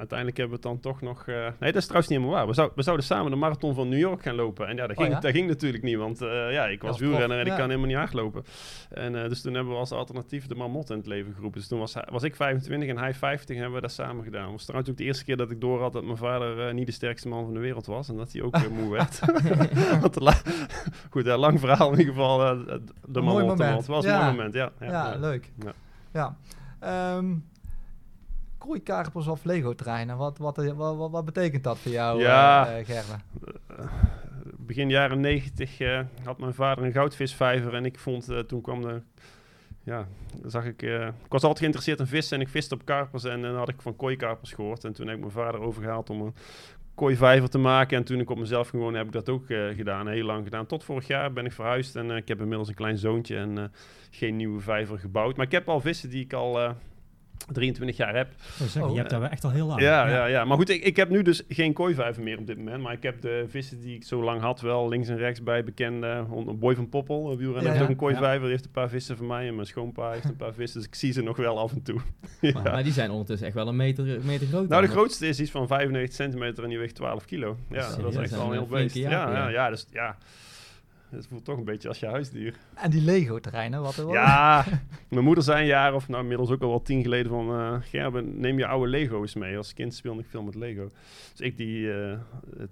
uiteindelijk hebben we het dan toch nog... eh, nee, dat is trouwens niet helemaal waar. We, zou- we zouden samen de marathon van New York gaan lopen. En ja, dat Oh ging, ja? dat ging natuurlijk niet, want eh, ja, ik was wielrenner en ik kan helemaal niet hardlopen. En eh, dus toen hebben we als alternatief de Marmot in het leven geroepen. Dus toen was, was ik 25 en hij 50 en hebben we dat samen gedaan. Het was trouwens ook de eerste keer dat ik door had dat mijn vader niet de sterkste man van de wereld was. En dat hij ook weer moe [LAUGHS] werd. [LAUGHS] Want Goed, ja, lang verhaal in ieder geval. de Marmot. Het was een mooi moment, ja. Ja, leuk. Ja. Ja. Kooikarpers of Lego-treinen, wat, wat, wat, betekent dat voor jou, Ja. eh, eh, Gerbe? begin jaren 90 eh, had mijn vader een goudvisvijver en ik vond eh, toen kwam de ja, dan zag ik, eh, ik was altijd geïnteresseerd in vissen en ik viste op karpers en dan had ik van kooikarpers gehoord en toen heb ik mijn vader overgehaald om een kooivijver te maken en toen ik op mezelf gewoon heb ik dat ook eh, gedaan, heel lang gedaan. Tot vorig jaar ben ik verhuisd en eh, ik heb inmiddels een klein zoontje en eh, geen nieuwe vijver gebouwd. Maar ik heb al vissen die ik al eh, 23 jaar heb. Oh, zeg, Oh, je hebt daar wel echt al heel lang. Ja, ja, ja. Maar goed, ik, ik heb nu dus geen kooivijver meer op dit moment. Maar ik heb de vissen die ik zo lang had wel links en rechts bij bekende. Hon- Boy van Poppel, een wielrenner, Ja, heeft ook een kooivijver. Die heeft een paar vissen van mij. En mijn schoonpa heeft een paar [LAUGHS] vissen. Dus ik zie ze nog wel af en toe. [LAUGHS] ja. Maar, maar die zijn ondertussen echt wel een meter, meter groot. Nou, de grootste is iets van 95 centimeter en die weegt 12 kilo. Ja, dat is echt wel een heel een beest. Ja, jager, ja, ja. ja, dus ja. Het voelt toch een beetje als je huisdier. En die Lego-treinen, wat wat- Ja, [LAUGHS] mijn moeder zei een jaar of nou inmiddels ook al wel tien geleden van eh Gerben, neem je oude Lego's mee. Als kind speelde ik veel met Lego. Dus ik die eh,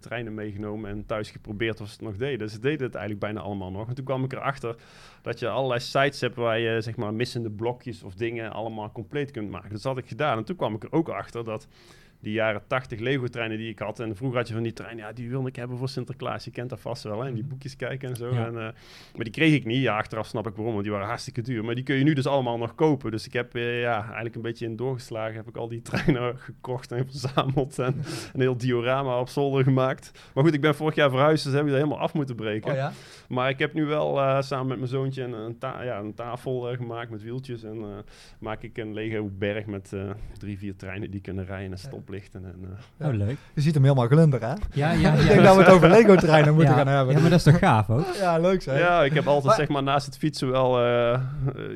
treinen meegenomen en thuis geprobeerd of ze het nog deden. Ze deden het eigenlijk bijna allemaal nog. En toen kwam ik erachter dat je allerlei sites hebt waar je zeg maar missende blokjes of dingen allemaal compleet kunt maken. Dus dat had ik gedaan. En toen kwam ik er ook achter dat die jaren 80 Lego-treinen die ik had. En vroeger had je van die treinen, ja, die wilde ik hebben voor Sinterklaas. Je kent dat vast wel, hè? En die boekjes kijken en zo. Ja. En, eh, maar die kreeg ik niet. Ja, achteraf snap ik waarom, want die waren hartstikke duur. Maar die kun je nu dus allemaal nog kopen. Dus ik heb eh, ja, eigenlijk een beetje in doorgeslagen. Heb ik al die [LAUGHS] treinen gekocht en verzameld. En [LAUGHS] een heel diorama op zolder gemaakt. Maar goed, ik ben vorig jaar verhuisd, dus heb ik dat helemaal af moeten breken. Oh ja? Maar ik heb nu wel eh, samen met mijn zoontje een, een, ta- ja, een tafel gemaakt met wieltjes. En maak ik een Lego berg met drie, vier treinen die kunnen rijden en En, eh, Oh, leuk. Je ziet hem helemaal glunderen, hè? Ja, ja, Ik denk dat we het over Lego-treinen moeten ja, gaan hebben. Ja, maar dat is toch gaaf ook? Ja, leuk zeg. Ja, ik heb altijd Maar- zeg maar naast het fietsen wel eh, eh,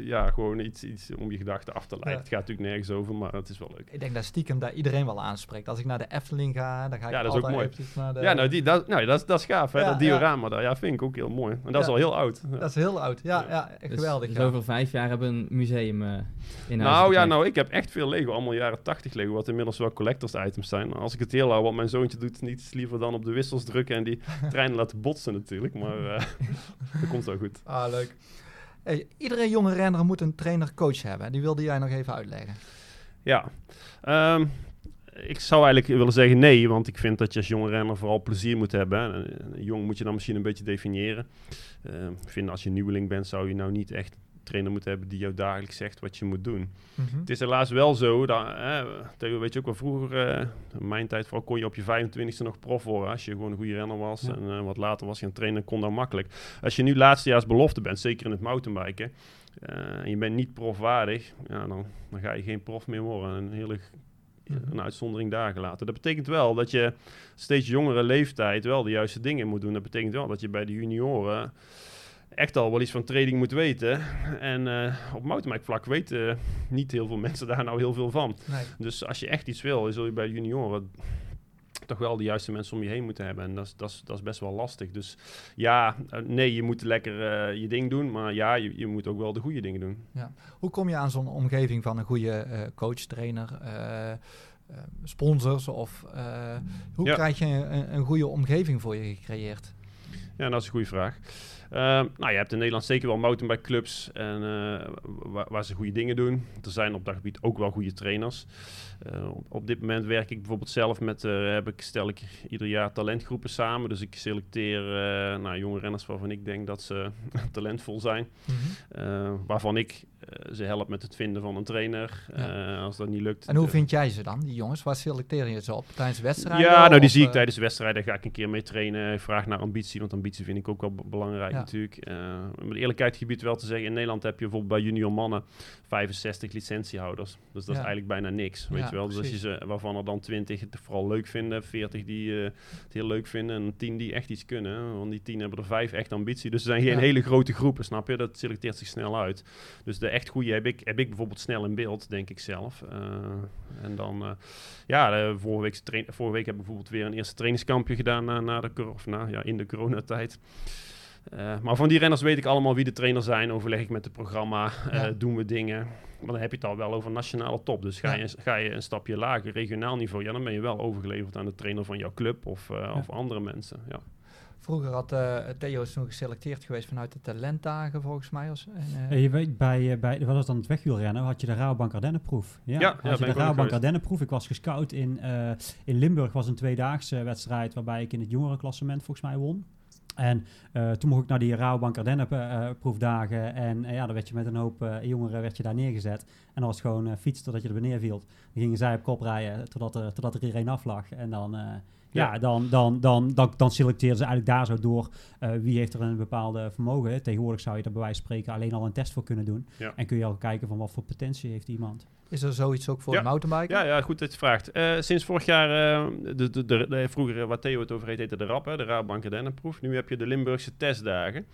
ja, gewoon iets, iets om je gedachten af te leiden. Ja. Het gaat natuurlijk nergens over, maar het is wel leuk. Ik denk dat stiekem daar iedereen wel aanspreekt. Als ik naar de Efteling ga, dan ga ik Ja, dat is ook altijd mooi. eventjes naar de... Ja, nou, die, dat, nou dat, is- dat is gaaf, hè? Ja, dat diorama daar. Ja, vind ik ook heel mooi. En dat is al heel oud. Ja. Dat is heel oud. Ja, ja, Dus- geweldig. Dus over vijf jaar hebben we een museum in huis. Nou ja, nou, ik heb echt veel Lego. Allemaal jaren 80 Lego, wat inmiddels wel collectors items zijn. Als ik het heel hou, wat mijn zoontje doet, niets liever dan op de wissels drukken en die [LAUGHS] treinen laten botsen natuurlijk. Maar eh, [LAUGHS] dat komt wel goed. Ah, leuk. Hey, iedere jonge renner moet een trainer-coach hebben. Die wilde jij nog even uitleggen. Ja. Ehm, ik zou eigenlijk willen zeggen nee, want ik vind dat je als jonge renner vooral plezier moet hebben. hè. Eh, Jong moet je dan misschien een beetje definiëren. Ehm, ik vind als je nieuweling bent, zou je nou niet echt trainer moeten hebben die jou dagelijks zegt wat je moet doen. Het is helaas wel zo, dat, Theo, weet je ook wel vroeger, eh, in mijn tijd vooral, kon je op je 25e nog prof worden. Als je gewoon een goede renner was Ja. en eh, wat later was je een trainer, kon dat makkelijk. Als je nu laatstejaars belofte bent, zeker in het mountainbiken, eh, en je bent niet profwaardig, ja, dan, dan ga je geen prof meer worden. Een hele Mhm. een uitzondering daar gelaten. Dat betekent wel dat je steeds jongere leeftijd wel de juiste dingen moet doen. Dat betekent wel dat je bij de junioren echt al wel iets van trading moet weten. En eh, op mountainbike vlak weten niet heel veel mensen daar nou heel veel van. Nee. Dus als je echt iets wil, zul je bij junioren toch wel de juiste mensen om je heen moeten hebben. En dat is, dat is, dat is best wel lastig. Dus ja, eh, nee, je moet lekker eh, je ding doen. Maar ja, je, je moet ook wel de goede dingen doen. Hoe kom je aan zo'n omgeving van een goede coach, trainer, eh, sponsors? Of hoe Ja. krijg je een, een goede omgeving voor je gecreëerd? Ja, dat is een goede vraag. Ehm, nou, je hebt in Nederland zeker wel mountainbike clubs en, eh, waar, waar ze goede dingen doen. Er zijn op dat gebied ook wel goede trainers. Eh, op, op dit moment werk ik bijvoorbeeld zelf met, eh, heb ik, stel ik ieder jaar talentgroepen samen. Dus ik selecteer eh, nou, jonge renners waarvan ik denk dat ze [LAUGHS] talentvol zijn. Eh, waarvan ik eh, ze help met het vinden van een trainer. Ja. Eh, als dat niet lukt. En hoe eh, vind jij ze dan, die jongens? Waar selecteer je ze op? Tijdens wedstrijden? ja, nou die zie ik eh, tijdens wedstrijden. Ga ik een keer mee trainen. Ik Vraag naar ambitie, want ambitie vind ik ook wel belangrijk Ja. natuurlijk. Eh met eerlijkheidsgebied wel te zeggen, in Nederland heb je bijvoorbeeld bij junior mannen 65 licentiehouders. Dus dat Ja. is eigenlijk bijna niks, weet je wel. Dus als je ze, waarvan er dan 20 het vooral leuk vinden, 40 die eh, het heel leuk vinden en 10 die echt iets kunnen. Want die 10 hebben er 5 echt ambitie. Dus er zijn geen hele grote groepen, snap je? Dat selecteert zich snel uit. Dus de echt goede heb ik, heb ik bijvoorbeeld snel in beeld, denk ik zelf. Eh, en dan, eh, ja, de vorige, week, train- vorige week heb ik bijvoorbeeld weer een eerste trainingskampje gedaan na, na de, of na, ja, in de coronatijd. Eh, maar van die renners weet ik allemaal wie de trainer zijn. Overleg ik met het programma, Ja. doen we dingen. Maar dan heb je het al wel over nationale top. Dus ga, Ja. je, ga je een stapje lager, regionaal niveau, ja, dan ben je wel overgeleverd aan de trainer van jouw club of, of andere mensen. Ja. Vroeger had eh, Theo is toen geselecteerd geweest vanuit de talentdagen, volgens mij. Als, en, eh, je weet, bij, eh, bij wat was dan het wegwielrennen, had je de Rabobank Ardennenproef. Ja, Ja, had je de Rabobank. Ardennenproef. Ik was gescout in, eh, in Limburg, was een tweedaagse wedstrijd waarbij ik in het jongerenklassement volgens mij won. En eh, toen mocht ik naar die Rabobank Ardennenproefdagen en ja, dan werd je met een hoop jongeren werd je daar neergezet. En dan was het gewoon fietsen totdat je er beneden viel. Dan gingen zij op kop rijden totdat er, totdat er iedereen aflag. En dan... ja, Ja. dan, dan, dan, dan, dan selecteerden ze eigenlijk daar zo door eh, wie heeft er een bepaalde vermogen. Tegenwoordig zou je daar bij wijze van spreken alleen al een test voor kunnen doen. Ja. En kun je al kijken van wat voor potentie heeft iemand. Is er zoiets ook voor Ja. de mountainbiker? Ja, ja, goed dat je het vraagt. Eh, sinds vorig jaar, eh, de, de, de, de- vroeger waar Theo het over heet, heette de RAP, hè, de Rabobank Ardennenproef. Nu heb je de Limburgse testdagen.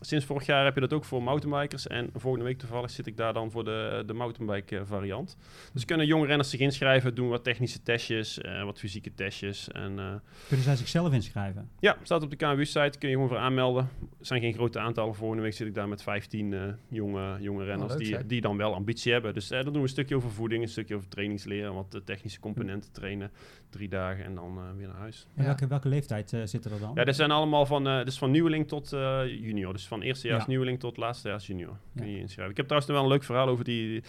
Sinds vorig jaar heb je dat ook voor mountainbikers. En volgende week toevallig zit ik daar dan voor de, de mountainbike eh, variant. Dus kunnen jonge renners zich inschrijven, doen wat technische testjes, eh, wat fysieke testjes. En eh, Kunnen zij zichzelf inschrijven? ja, staat op de KNWU-site, kun je gewoon voor aanmelden. Er zijn geen grote aantallen. Volgende week zit ik daar met 15 eh, jonge, jonge renners leuk, die, die dan wel ambitie hebben. Dus eh, dan doen we een stukje over voeding, een stukje over trainingsleren, wat de technische componenten trainen. Drie dagen en dan eh, weer naar huis. En Ja. welke, welke leeftijd zitten er dan? Ja, dat zijn allemaal van, eh dus van nieuweling tot eh, junior. Dus van eerstejaars Ja. nieuweling tot laatstejaars junior. Kun je je inschrijven. Ik heb trouwens nog wel een leuk verhaal over die, die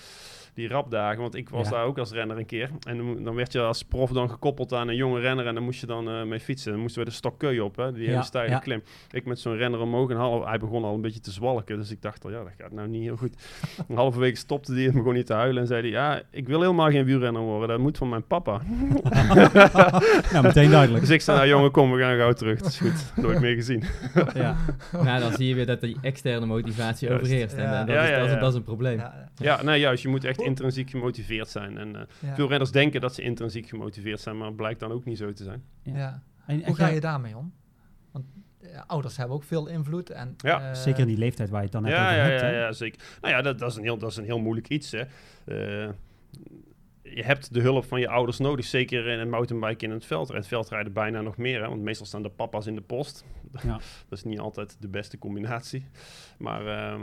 rapdagen. Want ik was Ja. daar ook als renner een keer. En dan, dan werd je als prof dan gekoppeld aan een jonge renner. En dan moest je dan eh, mee fietsen. Dan moesten we de stokkeu op, hè, die hele Ja, steile ja. klim. Ik met zo'n renner omhoog. En half, hij begon al een beetje te zwalken. Dus ik dacht al, ja, dat gaat nou niet heel goed. [LAUGHS] Een halve week stopte hij en begon niet te huilen. En zei hij, ja, ik wil helemaal geen wielrenner worden. Dat moet van mijn papa. [LAUGHS] nou, meteen duidelijk. Dus ik zei, nou jongen, kom, we gaan gauw terug. Het is goed. Nooit meer gezien. [LAUGHS] ja. nou, dan zie je weer dat die externe motivatie overheerst. En, Ja. eh, dat, Ja, is, ja, dat, is, ja. dat is een probleem. Ja, Ja, nee, juist. Je moet echt intrinsiek gemotiveerd zijn. En eh, ja, veel renners denken dat ze intrinsiek gemotiveerd zijn, maar blijkt dan ook niet zo te zijn. ja. En, en Hoe ga je daarmee om? Want eh, ouders hebben ook veel invloed. En, Ja. eh, Zeker in die leeftijd waar je het dan net Ja, over ja, hebt. ja, ja, zeker. Nou ja, dat, dat, is een heel, dat is een heel moeilijk iets. Hè. Eh, je hebt de hulp van je ouders nodig, zeker in een mountainbike in het veld. In het veldrijden bijna nog meer, hè, want meestal staan de papa's in de post. Ja. [LAUGHS] dat is niet altijd de beste combinatie. Maar ehm,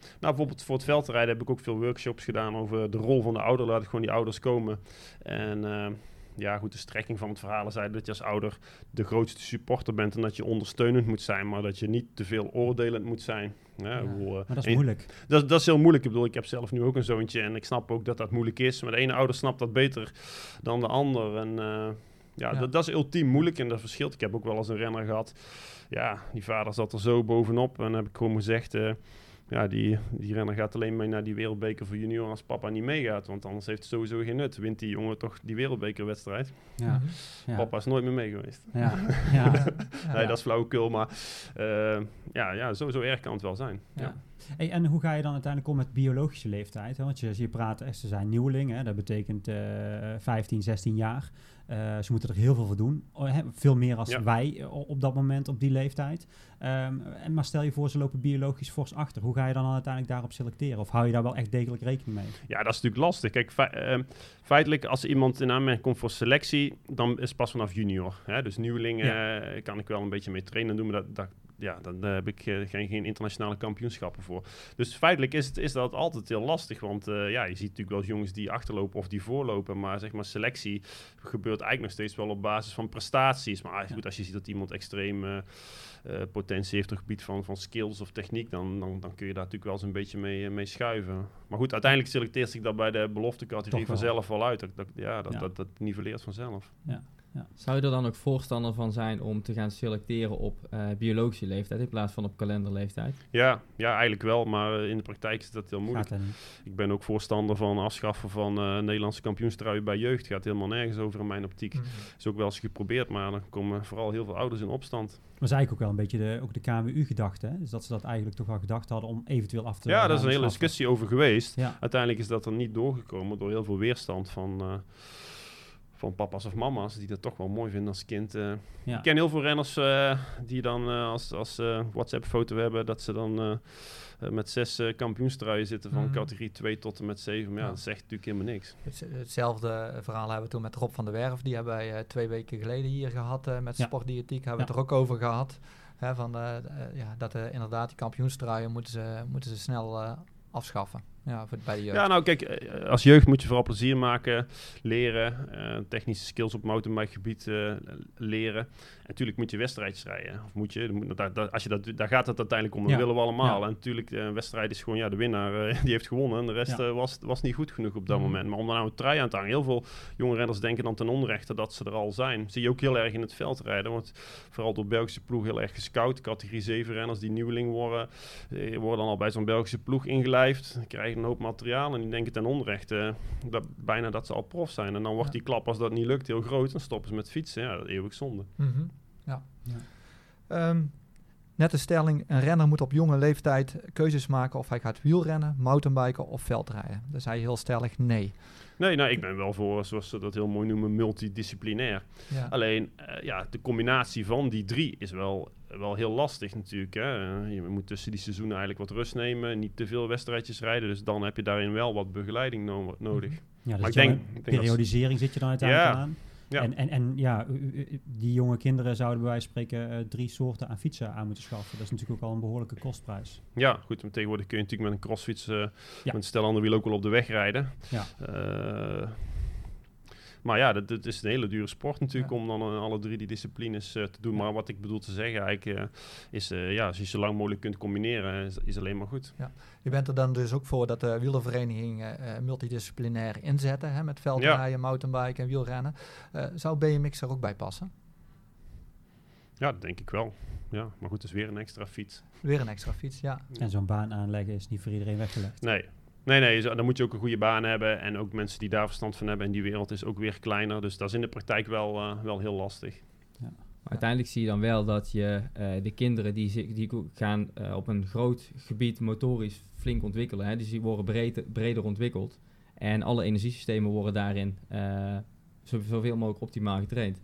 nou, bijvoorbeeld voor het veldrijden heb ik ook veel workshops gedaan over de rol van de ouder. Laat ik gewoon die ouders komen. En ehm, ja, goed, de strekking van het verhaal is eigenlijk dat je als ouder de grootste supporter bent en dat je ondersteunend moet zijn, maar dat je niet te veel oordelend moet zijn. Ja, bedoel, eh, Maar dat is en- moeilijk. dat, dat is heel moeilijk. Ik bedoel, ik heb zelf nu ook een zoontje en ik snap ook dat dat moeilijk is. Maar de ene ouder snapt dat beter dan de ander. En eh, ja, Ja. Dat, dat is ultiem moeilijk en dat verschilt. Ik heb ook wel eens een renner gehad. Ja, die vader zat er zo bovenop. En dan heb ik gewoon gezegd... eh, ja, die, die renner gaat alleen mee naar die wereldbeker voor junior als papa niet meegaat. Want anders heeft het sowieso geen nut. Wint die jongen toch die wereldbekerwedstrijd. Ja. Mhm. Ja. Papa is nooit meer mee geweest. Ja. [LAUGHS] Ja. [LAUGHS] Ja, ja. Nee, dat is flauwekul, maar eh, ja, ja zo, zo erg kan het wel zijn. Ja. Ja. Hey, en hoe ga je dan uiteindelijk om met biologische leeftijd? Hè? Want je, je praat, echt, ze zijn nieuwelingen, hè? dat betekent eh 15, 16 jaar. Eh, ze moeten er heel veel voor doen. Oh, Veel meer als Ja. wij eh, op dat moment, op die leeftijd. Ehm, en maar stel je voor, ze lopen biologisch fors achter. Hoe ga je dan uiteindelijk daarop selecteren? Of hou je daar wel echt degelijk rekening mee? Ja, dat is natuurlijk lastig. Kijk, fe- ehm, feitelijk als iemand in aanmerking komt voor selectie, dan is het pas vanaf junior. Hè? Dus nieuwelingen eh, kan ik wel een beetje mee trainen. Doen we dat, dat, ja, dan eh, heb ik eh, geen, geen internationale kampioenschappen voor. Dus feitelijk is, het, is dat altijd heel lastig. Want eh, ja, je ziet natuurlijk wel eens jongens die achterlopen of die voorlopen. Maar zeg maar, selectie gebeurt eigenlijk nog steeds wel op basis van prestaties. Maar goed, als je ziet dat iemand extreem potentie heeft op het gebied van, van skills of techniek, dan, dan, dan kun je daar natuurlijk wel eens een beetje mee, mee schuiven. Maar goed, uiteindelijk selecteert zich dat bij de beloftecategorie vanzelf wel uit. Dat, dat, ja, dat, Ja. Dat, dat niveleert vanzelf. Zou je er dan ook voorstander van zijn om te gaan selecteren op eh, biologische leeftijd in plaats van op kalenderleeftijd? Ja, ja, eigenlijk wel, maar eh, in de praktijk is dat heel moeilijk. Ik ben ook voorstander van afschaffen van eh Nederlandse kampioenstruien bij jeugd. Gaat helemaal nergens over in mijn optiek. Mhm. Is ook wel eens geprobeerd, maar dan komen vooral heel veel ouders in opstand. Maar is eigenlijk ook wel een beetje de, ook de KMU-gedachte. hè? Dus dat ze dat eigenlijk toch wel gedacht hadden om eventueel af te Ja, daar is een hele discussie over geweest. Ja, Uiteindelijk is dat er niet doorgekomen door heel veel weerstand van, eh, van papa's of mama's, die dat toch wel mooi vinden als kind. eh. ja. Ik ken heel veel renners eh, die dan eh, als, als eh, WhatsApp-foto hebben, dat ze dan met zes eh kampioenstruien zitten van Mhm. categorie 2 tot en met 7. Maar ja, Ja. dat zegt natuurlijk helemaal niks. Het- Hetzelfde verhaal hebben we toen met Rob van der Werf. Die hebben wij eh, twee weken geleden hier gehad eh, met Ja. sportdiëtiek. Hebben we Ja. het er ook over gehad. Hè, van, ja, dat eh, inderdaad die kampioenstruien moeten ze, moeten ze snel eh, afschaffen. Ja, voor. Ja, nou kijk, eh, als jeugd moet je vooral plezier maken, leren, eh, technische skills op mountainbikegebied eh leren. Natuurlijk moet je wedstrijdjes rijden. Of moet je, moet, daar, daar- als je dat, daar gaat het uiteindelijk om, dat Ja. willen we allemaal. Ja. En natuurlijk, eh, een wedstrijd is gewoon, ja, de winnaar eh, [LAUGHS] die heeft gewonnen. En de rest Ja. eh, was, was niet goed genoeg op dat Mhm. moment. Maar om daar nou een trui aan te hangen, heel veel jonge renners denken dan ten onrechte dat ze er al zijn. Zie je ook heel erg in het veld rijden, want vooral door Belgische ploeg heel erg gescout. Categorie 7 renners die nieuweling worden, worden dan al bij zo'n Belgische ploeg ingelijfd, krijgen een hoop materiaal en die denken ten onrechte dat, bijna dat ze al prof zijn. En dan wordt die klap, als dat niet lukt, heel groot. Dan stoppen ze met fietsen. Ja, dat is eeuwig zonde. Ja. Ja. Ehm, net de stelling, een renner moet op jonge leeftijd keuzes maken of hij gaat wielrennen, mountainbiken of veldrijden. Daar zei je heel stellig nee. Nee, nou, ik ben wel voor, zoals ze dat heel mooi noemen, multidisciplinair. Ja. Alleen, eh, ja, de combinatie van die drie is wel, wel heel lastig natuurlijk. Hè. Eh, Je moet tussen die seizoenen eigenlijk wat rust nemen, niet te veel wedstrijdjes rijden. Dus dan heb je daarin wel wat begeleiding no- nodig. Mhm. Ja, dus Maar ik denk- dat- periodisering zit je dan uiteindelijk Ja. aan. Ja. En, en, en ja, die jonge kinderen zouden bij wijze van spreken eh, drie soorten aan fietsen aan moeten schaffen. Dat is natuurlijk ook al een behoorlijke kostprijs. Ja, goed. maar Tegenwoordig kun je natuurlijk met een crossfiets Ja. met een stel andere wiel ook wel op de weg rijden. Ja. Eh, maar ja, dat, dat is een hele dure sport natuurlijk Ja. om dan alle drie die disciplines eh, te doen. Ja. Maar wat ik bedoel te zeggen eigenlijk eh, is, eh, ja, als je zo lang mogelijk kunt combineren, is, is alleen maar goed. Je bent er dan dus ook voor dat de wielerverenigingen eh, multidisciplinair inzetten, hè, met veldrijden, mountainbiken en wielrennen. Eh, zou BMX er ook bij passen? Ja, dat denk ik wel. Ja, maar goed, het is weer een extra fiets. Weer een extra fiets, ja. En zo'n baan aanleggen is niet voor iedereen weggelegd. Nee. Nee, nee, dan moet je ook een goede baan hebben. En ook mensen die daar verstand van hebben. En die wereld is ook weer kleiner. Dus dat is in de praktijk wel, eh, wel heel lastig. Maar uiteindelijk zie je dan wel dat je eh, de kinderen die, die gaan eh, op een groot gebied motorisch flink ontwikkelen. Hè, dus die worden breed, breder ontwikkeld. En alle energiesystemen worden daarin zo- zoveel mogelijk optimaal getraind.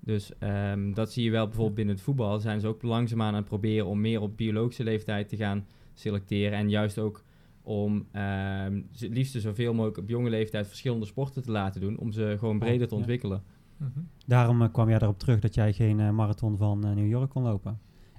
Dus ehm, dat zie je wel bijvoorbeeld binnen het voetbal. Zijn ze ook langzaamaan aan het proberen om meer op biologische leeftijd te gaan selecteren. En juist ook om ehm, ze het liefst zoveel mogelijk op jonge leeftijd verschillende sporten te laten doen. Om ze gewoon breder te Ja. ontwikkelen. Mhm. Daarom eh, kwam jij erop terug dat jij geen eh, marathon van eh, New York kon lopen.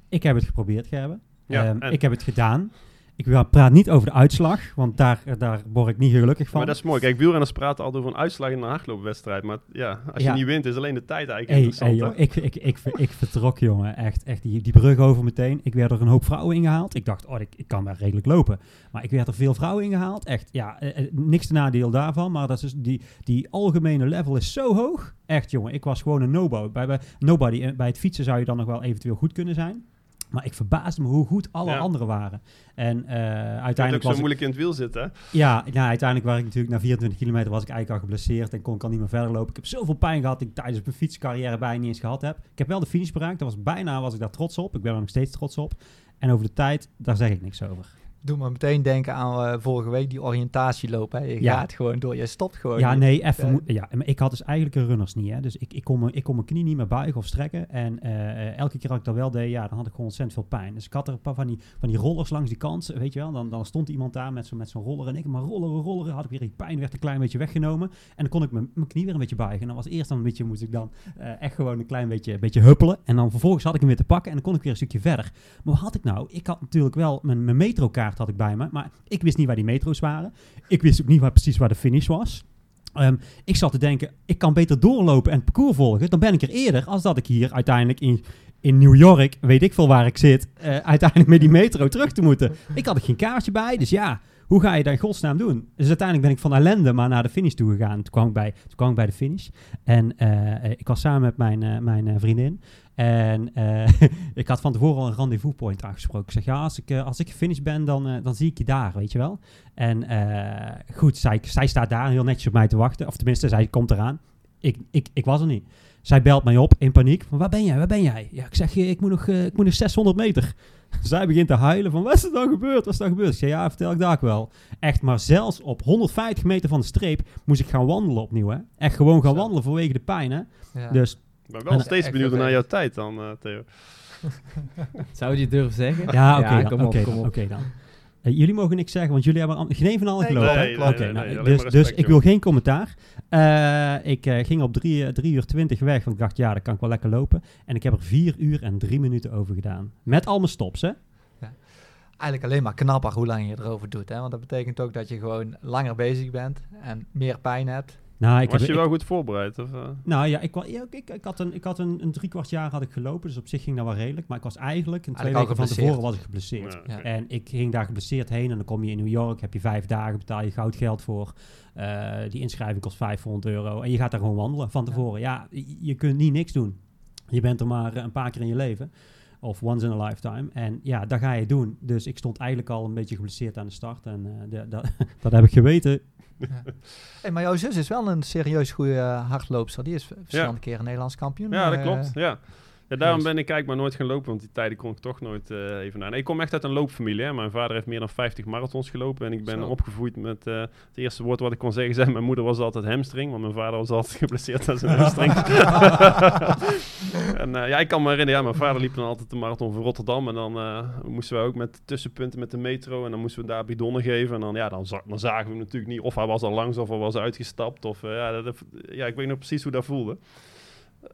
Ik heb het geprobeerd, Gerben. Ja, Ehm, en- ik heb het gedaan. Ik praat niet over de uitslag, want daar, eh, daar word ik niet gelukkig van. Maar dat is mooi. Kijk, wielrenners praten altijd over een uitslag in een hardloopwedstrijd. Maar ja, als Ja. je niet wint, is alleen de tijd eigenlijk Hey, hey, interessant. joh, hè? ik, ik, ik, ik, vertrok, jongen. Echt, echt die, die brug over meteen. Ik werd er een hoop vrouwen ingehaald. Ik dacht, oh, ik, ik kan wel redelijk lopen. Maar ik werd er veel vrouwen ingehaald. Echt, ja, eh, eh, niks te nadeel daarvan. Maar dat is die, die algemene level is zo hoog. Echt, jongen. Ik was gewoon een nobody. Bij, bij, nobody. En bij het fietsen zou je dan nog wel eventueel goed kunnen zijn. Maar ik verbaasde me hoe goed alle Ja. anderen waren. En eh, Je kunt ook uiteindelijk zo was ik, moeilijk in het wiel zitten. ja, ja, uiteindelijk was ik natuurlijk na 24 kilometer was ik eigenlijk al geblesseerd en kon ik al niet meer verder lopen. Ik heb zoveel pijn gehad die ik tijdens mijn fietscarrière bijna niet eens gehad heb. Ik heb wel de finish bereikt. Dat was bijna was ik daar trots op. Ik ben er nog steeds trots op. En over de tijd, daar zeg ik niks over. Doe me meteen denken aan eh, vorige week die oriëntatieloop. Hè. Je Ja. gaat gewoon door, je stopt gewoon. Ja, nee, even. Ja. maar ik had dus eigenlijk een runners niet. Hè. Dus ik, ik, kon mijn, ik kon mijn knie niet meer buigen of strekken. En eh, eh, elke keer dat ik dat wel deed, ja, dan had ik gewoon ontzettend veel pijn. Dus ik had er een paar van die, van die rollers langs die kant, weet je wel. Dan, dan stond iemand daar met zo'n met zo'n roller. En ik, maar rolleren, rolleren. Had ik weer die pijn, werd een klein beetje weggenomen. En dan kon ik mijn, mijn knie weer een beetje buigen. En dan was eerst dan een beetje, moest ik dan echt gewoon een klein beetje, een beetje huppelen. En dan vervolgens had ik hem weer te pakken. En dan kon ik weer een stukje verder. Maar wat had ik nou? Ik had natuurlijk wel mijn, mijn metrokaart had ik bij me. Maar ik wist niet waar die metro's waren. Ik wist ook niet waar, precies waar de finish was. Ehm, ik zat te denken, ik kan beter doorlopen en het parcours volgen. Dan ben ik er eerder als dat ik hier uiteindelijk in, in New York, weet ik veel waar ik zit, eh, uiteindelijk met die metro terug te moeten. Ik had er geen kaartje bij, dus ja, hoe ga je dat in godsnaam doen? Dus uiteindelijk ben ik van ellende maar naar de finish toe gegaan. Toen kwam ik bij, toen kwam ik bij de finish. En eh, ik was samen met mijn, eh, mijn vriendin. En eh, [LAUGHS] ik had van tevoren al een rendezvous point aangesproken. Ik zeg, ja, als ik, eh, als ik gefinished ben, dan, eh, dan zie ik je daar, weet je wel. En goed, zij, zij staat daar heel netjes op mij te wachten. Of tenminste, zij komt eraan. Ik, ik, ik was er niet. Zij belt mij op in paniek. Van, waar ben jij? Waar ben jij? Ja, ik zeg, ik moet nog, ik moet nog 600 meter. [LAUGHS] Zij begint te huilen van, wat is er dan gebeurd? Wat is er dan gebeurd? Ik zeg, ja, vertel ik daar ook wel. Echt, maar zelfs op 150 meter van de streep moest ik gaan wandelen opnieuw, hè. Echt gewoon gaan Zo. wandelen vanwege de pijn, hè. Ja. Dus Ik ben wel En- steeds echt benieuwd naar jouw tijd dan, eh, Theo. [LAUGHS] Zou je het durven zeggen? Ja, oké kom kom dan, op. oké dan. Eh, jullie mogen niks zeggen, want jullie hebben al- geen een van allen gelopen. nee, hè? nee, Oké, nee, nou, nee, dus, maar dus ik wil geen commentaar. Eh, ik eh, ging op 3 uur 20 weg, want ik dacht, ja, dan kan ik wel lekker lopen. En ik heb er 4 uur en 3 minuten over gedaan. Met al mijn stops, hè? Eigenlijk alleen maar knapper hoe lang je erover doet. Hè? Want dat betekent ook dat je gewoon langer bezig bent en meer pijn hebt. Nou, ik Was heb, je ik- wel goed voorbereid? Of, eh? nou ja, ik, ik, ik had, een, ik had een, een drie kwart jaar had ik gelopen, dus op zich ging dat wel redelijk. Maar ik was eigenlijk, een twee weken van tevoren was ik geblesseerd. Ja. En ik ging daar geblesseerd heen en dan kom je in New York, heb je vijf dagen, betaal je goudgeld voor. Eh, die inschrijving kost 500 euro. En je gaat daar gewoon wandelen van tevoren. Ja, je, je kunt niet niks doen. Je bent er maar eh, een paar keer in je leven. Of once in a lifetime. En ja, dat ga je doen. Dus ik stond eigenlijk al een beetje geblesseerd aan de start. En eh, de- dat- [LAUGHS] dat heb ik geweten. [LAUGHS] Hey, maar jouw zus is wel een serieus goede eh, hardloopster. Die is verschillende keren Nederlands kampioen. Ja, dat eh, klopt. Ja. Ja, daarom ben ik eigenlijk maar nooit gaan lopen, want die tijden kon ik toch nooit eh, even naar. Ik kom echt uit een loopfamilie. Hè. Mijn vader heeft meer dan 50 marathons gelopen en ik ben Zo. opgevoed met eh, het eerste woord wat ik kon zeggen. Zei, mijn moeder was altijd hamstring, want mijn vader was altijd [LAUGHS] geblesseerd aan zijn hamstring. [LAUGHS] en eh, ja, ik kan me herinneren, ja, mijn vader liep dan altijd de marathon van Rotterdam en dan moesten we ook met tussenpunten met de metro en dan moesten we daar bidonnen geven. En dan, ja, dan, za- dan zagen we hem natuurlijk niet of hij was al langs of hij was uitgestapt. Of, ja, dat- ja, ik weet nog precies hoe dat voelde.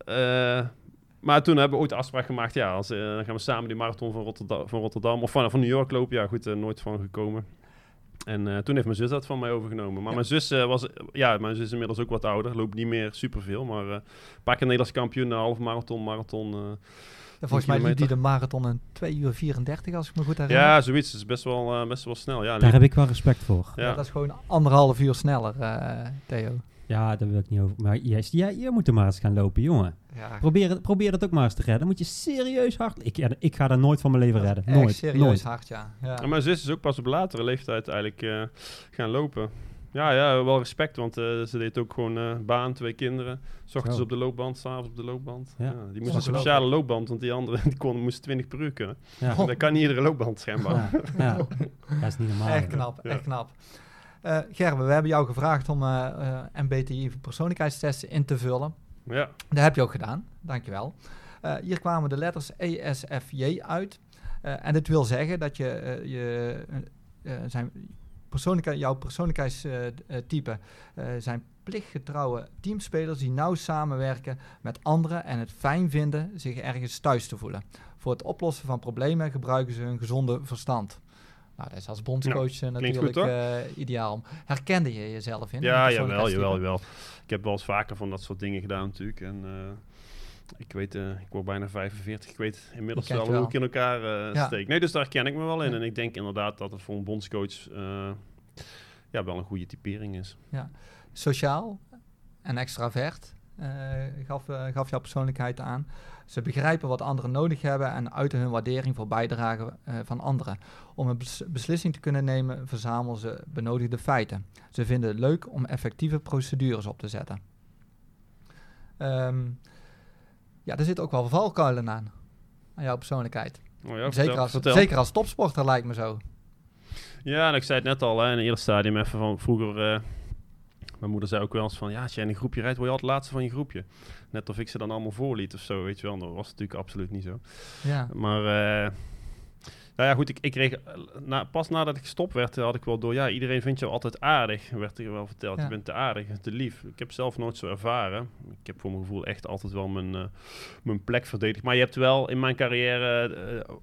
Eh, maar toen hebben we ooit de afspraak gemaakt, ja, als, eh, dan gaan we samen die marathon van Rotterdam, van Rotterdam of van, van New York lopen. Ja, goed, eh, nooit van gekomen. En eh, toen heeft mijn zus dat van mij overgenomen. Maar Ja. mijn zus eh, was, ja, mijn zus is inmiddels ook wat ouder, loopt niet meer superveel, maar eh, een paar keer Nederlands kampioen, een half marathon, marathon. eh. Ja, volgens mij liep die de marathon in 2 uur 34, als ik me goed herinner. ja, zoiets. Dat is best wel, best wel snel. Ja, Daar heb ik wel respect voor. Ja, ja. dat is gewoon anderhalf uur sneller, eh, Theo. Ja, daar wil ik niet over. Maar yes, ja, je moet er maar eens gaan lopen, jongen. Ja, Probeer, het- probeer dat ook maar eens te redden. Dan moet je serieus hard... Ik, ja, ik ga dat nooit van mijn leven redden. Nooit. serieus nooit. hard, ja. ja. En mijn zus is ook pas op latere leeftijd eigenlijk eh, gaan lopen. Ja, ja, wel respect, want eh, ze deed ook gewoon eh, baan, twee kinderen. S ochtends op de loopband, s'avonds op de loopband. Ja. Ja. die moest een speciale loopband, want die andere [LAUGHS] die kon, moest 20 per uur kunnen. Ja. Oh. Dat kan niet iedere loopband schijnbaar. Ja, ja. [LAUGHS] dat is niet normaal. Echt knap, Ja. echt knap. Eh Gerben, we hebben jou gevraagd om eh, eh, MBTI persoonlijkheidstesten in te vullen. Ja, Dat heb je ook gedaan, dankjewel. Hier kwamen de letters ESFJ uit. En dit wil zeggen dat je, je zijn persoonlijke, jouw persoonlijkheidstype zijn plichtgetrouwe teamspelers die nauw samenwerken met anderen en het fijn vinden zich ergens thuis te voelen. Voor het oplossen van problemen gebruiken ze hun gezonde verstand. Nou, dat is als bondscoach eh, natuurlijk goed, eh, ideaal. Herkende je jezelf in? ja jawel, jawel, jawel. Ik heb wel eens vaker van dat soort dingen gedaan natuurlijk. En eh, ik weet, ik word bijna 45. Ik weet inmiddels wel hoe ik in elkaar Ja. steek. Nee, dus daar ken ik me wel in. Ja. En ik denk inderdaad dat het voor een bondscoach ja, wel een goede typering is. sociaal en extravert, gaf, gaf jouw persoonlijkheid aan. Ze begrijpen wat anderen nodig hebben en uiten hun waardering voor bijdragen eh, van anderen. Om een bes- beslissing te kunnen nemen, verzamelen ze benodigde feiten. Ze vinden het leuk om effectieve procedures op te zetten. Ehm, ja, er zitten ook wel valkuilen aan, aan jouw persoonlijkheid. Oh ja, zeker, vertel, als, vertel. zeker als topsporter lijkt me zo. Ja, en ik zei het net al hè, in het eerste stadium even van vroeger. eh, mijn moeder zei ook wel eens van ja, als jij in een groepje rijdt, word je altijd laatste van je groepje. Net of ik ze dan allemaal voorliet of zo, weet je wel. Dat was natuurlijk absoluut niet zo. Ja. Maar eh, nou ja, goed, ik, ik kreeg eh, na, pas nadat ik gestopt werd, had ik wel door. Ja, iedereen vindt jou altijd aardig, werd er wel verteld. Ja. Je bent te aardig, te lief. Ik heb zelf nooit zo ervaren. Ik heb voor mijn gevoel echt altijd wel mijn, eh, mijn plek verdedigd. Maar je hebt wel in mijn carrière,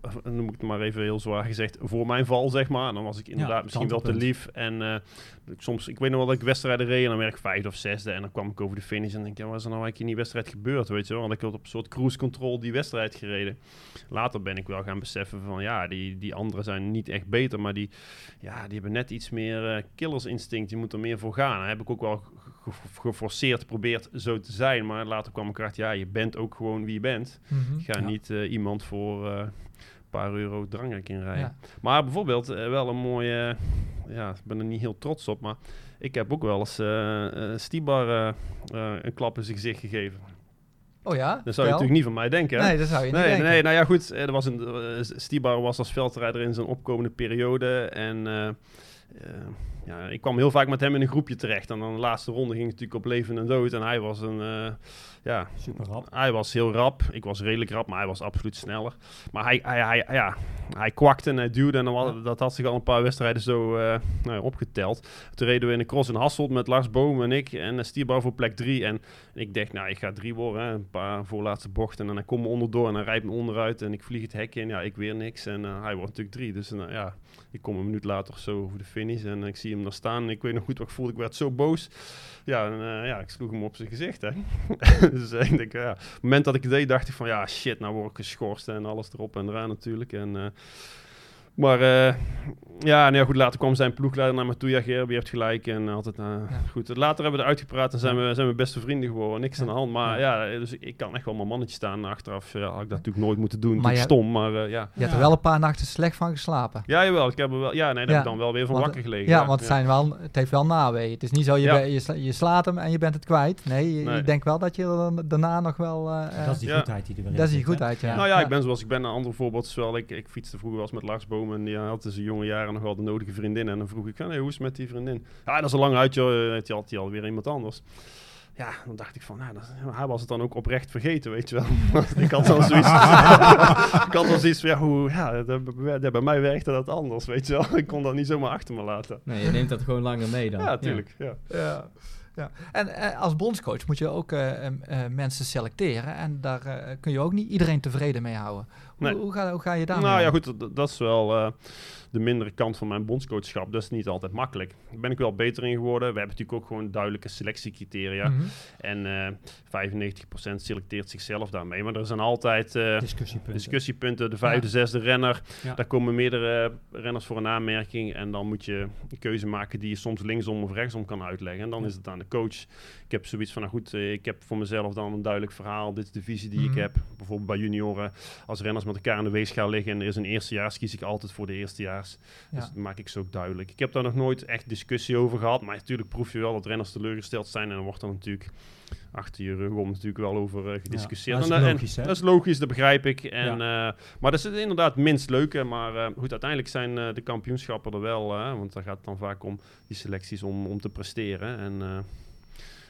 eh, noem ik het maar even heel zwaar gezegd, voor mijn val zeg maar. Dan was ik inderdaad misschien wel te lief. En ik soms, ik weet nog wel dat ik wedstrijden reed en dan werd ik vijfde of zesde. En dan kwam ik over de finish en denk ja, wat is er nou eigenlijk in die wedstrijd gebeurd, weet je wel? Want ik had op een soort cruise control die wedstrijd gereden. Later ben ik wel gaan beseffen van, ja, die, die anderen zijn niet echt beter, maar die, ja, die hebben net iets meer eh, killersinstinct. Je moet er meer voor gaan. Daar heb ik ook wel ge- ge- geforceerd geprobeerd zo te zijn. Maar later kwam ik erachter, ja, je bent ook gewoon wie je bent. Ik ga Ja. niet eh, iemand voor eh, een paar euro drangrijk inrijden. Ja. Maar bijvoorbeeld wel een mooie... ja, ik ben er niet heel trots op, maar ik heb ook wel eens eh eh, Stibar een klap in zijn gezicht gegeven. Oh ja? Dat zou je natuurlijk niet van mij denken, hè? Nee, dat zou je niet Nee, denken. nee, nou ja, goed. eh, Er was een, eh, Stibar was als veldrijder in zijn opkomende periode. En eh, ja, ik kwam heel vaak met hem in een groepje terecht. En dan de laatste ronde ging het natuurlijk op leven en dood. En hij was een, ja, Super rap. hij was heel rap. Ik was redelijk rap, maar hij was absoluut sneller. Maar hij, hij, hij, ja, hij kwakte en hij duwde. En dan was, dat had zich al een paar wedstrijden zo eh, nou ja, opgeteld. Toen reden we in de cross in Hasselt met Lars Boom en ik. En Stierbouw voor plek drie. En ik dacht, nou, ik ga drie worden. Hè, een paar voorlaatste bochten. En dan kom me onderdoor en dan rijdt me onderuit. En ik vlieg het hek in. Ja, ik weer niks. En eh, hij wordt natuurlijk drie. Dus nou, ja, ik kom een minuut later zo over de finish. En ik zie hem daar staan. En ik weet nog goed wat ik voelde. Ik werd zo boos. Ja, en, uh, ja, ik sloeg hem op zijn gezicht. Hè. [LAUGHS] dus uh, ik denk, ja, op het moment dat ik deed, dacht ik van ja, shit, nou word ik geschorst en alles erop en eraan natuurlijk. En, uh, maar uh, ja, nou ja, goed, later kwam zijn ploegleider naar me toe. Ja, heeft gelijk. En altijd, uh, ja. goed. Later hebben we het uitgepraat en zijn we, zijn we beste vrienden geworden. Niks ja. aan de hand. Maar ja, ja dus ik kan echt wel mijn mannetje staan. Achteraf ja, had ik dat natuurlijk nooit moeten doen. Maar je, stom, maar uh, ja. Je hebt er wel een paar nachten slecht van geslapen. Ja, jawel. Ik heb er wel, ja, nee, daar heb ik dan wel weer van want, wakker gelegen. Ja, want het, zijn wel, het heeft wel naweeën. Het is niet zo, je, je, je, slaat hem en je bent het kwijt. Nee, je, nee. je denkt wel dat je er daarna nog wel... Uh, dat is die goedheid die er weer Dat is die goedheid, ja. Nou ja, ik ben zoals ik ben. Een ander voorbeeld is wel, ik, ik fietste vroeger wel eens met Lars Boom en die had in zijn jonge jaren nog wel de nodige vriendin. En dan vroeg ik, hey, hoe is het met die vriendin? Ja, dat is al lang uit, joh. Die had hij alweer iemand anders. Ja, dan dacht ik van, nou, dat, hij was het dan ook oprecht vergeten, weet je wel. [LAUGHS] ik had dan zoiets, [LAUGHS] ik had dan zoiets van, ja, hoe, ja dat, dat, bij mij werkte dat anders, weet je wel. [LAUGHS] ik kon dat niet zomaar achter me laten. Nee, je neemt dat gewoon langer mee dan. Ja, tuurlijk, ja. ja. ja. Ja. En uh, als bondscoach moet je ook uh, uh, mensen selecteren. En daar eh, kun je ook niet iedereen tevreden mee houden. Hoe, nee. hoe, ga, hoe ga je daar Nou ja, goed, dat, dat is wel eh, de mindere kant van mijn bondscoachschap. Dat is niet altijd makkelijk. Daar ben ik wel beter in geworden. We hebben natuurlijk ook gewoon duidelijke selectiecriteria. Mhm. Mm -hmm. En 95% selecteert zichzelf daarmee. Maar er zijn altijd discussiepunten. discussiepunten. De vijfde, ja. zesde renner. Ja. Daar komen meerdere renners voor een aanmerking. En dan moet je een keuze maken die je soms linksom of rechtsom kan uitleggen. En dan Ja. is het aan de coach. Ik heb zoiets van, nou goed, eh, ik heb voor mezelf dan een duidelijk verhaal. Dit is de visie die Mhm. ik heb. Bijvoorbeeld bij junioren, als renners met elkaar in de weegschaal liggen en er is een eerstejaars, kies ik altijd voor de eerstejaars. Ja. Dus dat maak ik zo ook duidelijk. Ik heb daar nog nooit echt discussie over gehad, maar natuurlijk proef je wel dat renners teleurgesteld zijn en dan wordt er natuurlijk achter je rug om natuurlijk wel over uh, gediscussieerd. Ja, dat is en, logisch, en, dat is logisch, dat begrijp ik. En, ja. uh, maar dat is inderdaad minst leuke. Maar uh, goed, uiteindelijk zijn de kampioenschappen er wel, want daar gaat het dan vaak om die selecties om, om te presteren. En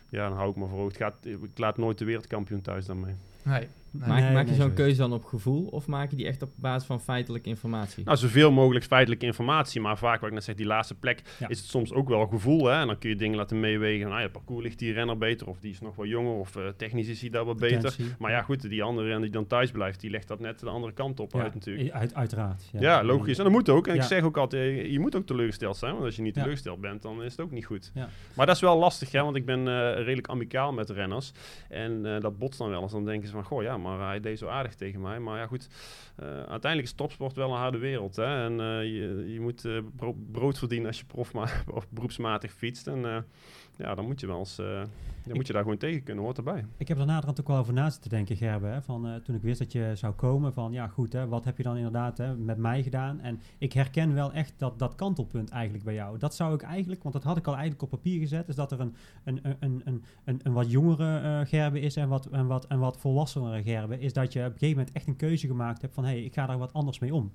ja, dan hou ik me voor. Het gaat, ik laat nooit de wereldkampioen thuis daarmee. Nee. Nee, maak, nee, maak je nee, zo'n keuze dan op gevoel of maak je die echt op basis van feitelijke informatie? Nou, zoveel mogelijk feitelijke informatie, maar vaak, wat ik net zeg, die laatste plek ja. is het soms ook wel gevoel. Hè? En dan kun je dingen laten meewegen. Nou ja, parcours ligt die renner beter, of die is nog wat jonger, of uh, technisch is hij daar wat beter. Potentie. Maar ja, goed, die andere renner die dan thuis blijft, die legt dat net de andere kant op ja, uit natuurlijk. Uit, uiteraard. Ja. ja. logisch. En dat moet ook. En ja. ik zeg ook altijd, je moet ook teleurgesteld zijn, want als je niet teleurgesteld bent, dan is het ook niet goed. Ja. Maar dat is wel lastig, hè, want ik ben uh, redelijk amicaal met de renners. En uh, dat botst dan wel eens. Dan denken ze van, goh ja, maar hij deed zo aardig tegen mij. Maar ja, goed. Uh, uiteindelijk is topsport wel een harde wereld. Hè? En uh, je, je moet bro brood verdienen als je profma [LAUGHS] of beroepsmatig fietst. En ja, dan moet je wel eens... dan moet je daar gewoon tegen kunnen, hoort erbij. Ik heb er naderhand ook wel over na zitten denken, Gerbe. Hè, van, toen ik wist dat je zou komen, van ja goed, hè, wat heb je dan inderdaad hè, met mij gedaan? En ik herken wel echt dat, dat kantelpunt eigenlijk bij jou. Dat zou ik eigenlijk, want dat had ik al eigenlijk op papier gezet, is dat er een, een, een, een, een, een wat jongere Gerbe is en wat, en, wat, en wat volwassenere Gerbe. Is dat je op een gegeven moment echt een keuze gemaakt hebt van hé, hey, ik ga daar wat anders mee om.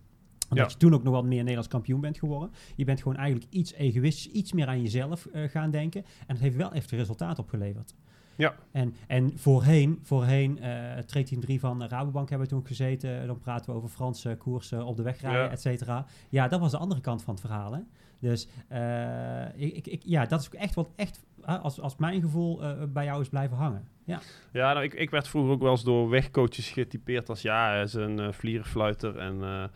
Omdat je toen ook nog wat meer Nederlands kampioen bent geworden. Je bent gewoon eigenlijk iets egoïstisch, iets meer aan jezelf eh, gaan denken. En het heeft wel echt resultaat opgeleverd. Ja. En, en voorheen, voorheen uh, Team 3 van Rabobank hebben we toen gezeten. Dan praten we over Franse koersen op de weg rijden, Ja. et cetera. Ja, dat was de andere kant van het verhaal. Hè? Dus eh, ik, ik, ja, dat is ook echt wat echt, als, als mijn gevoel eh, bij jou is blijven hangen. Ja, Ja, nou, ik, ik werd vroeger ook wel eens door wegcoaches getypeerd als ja, hij is een vlierenfluiter en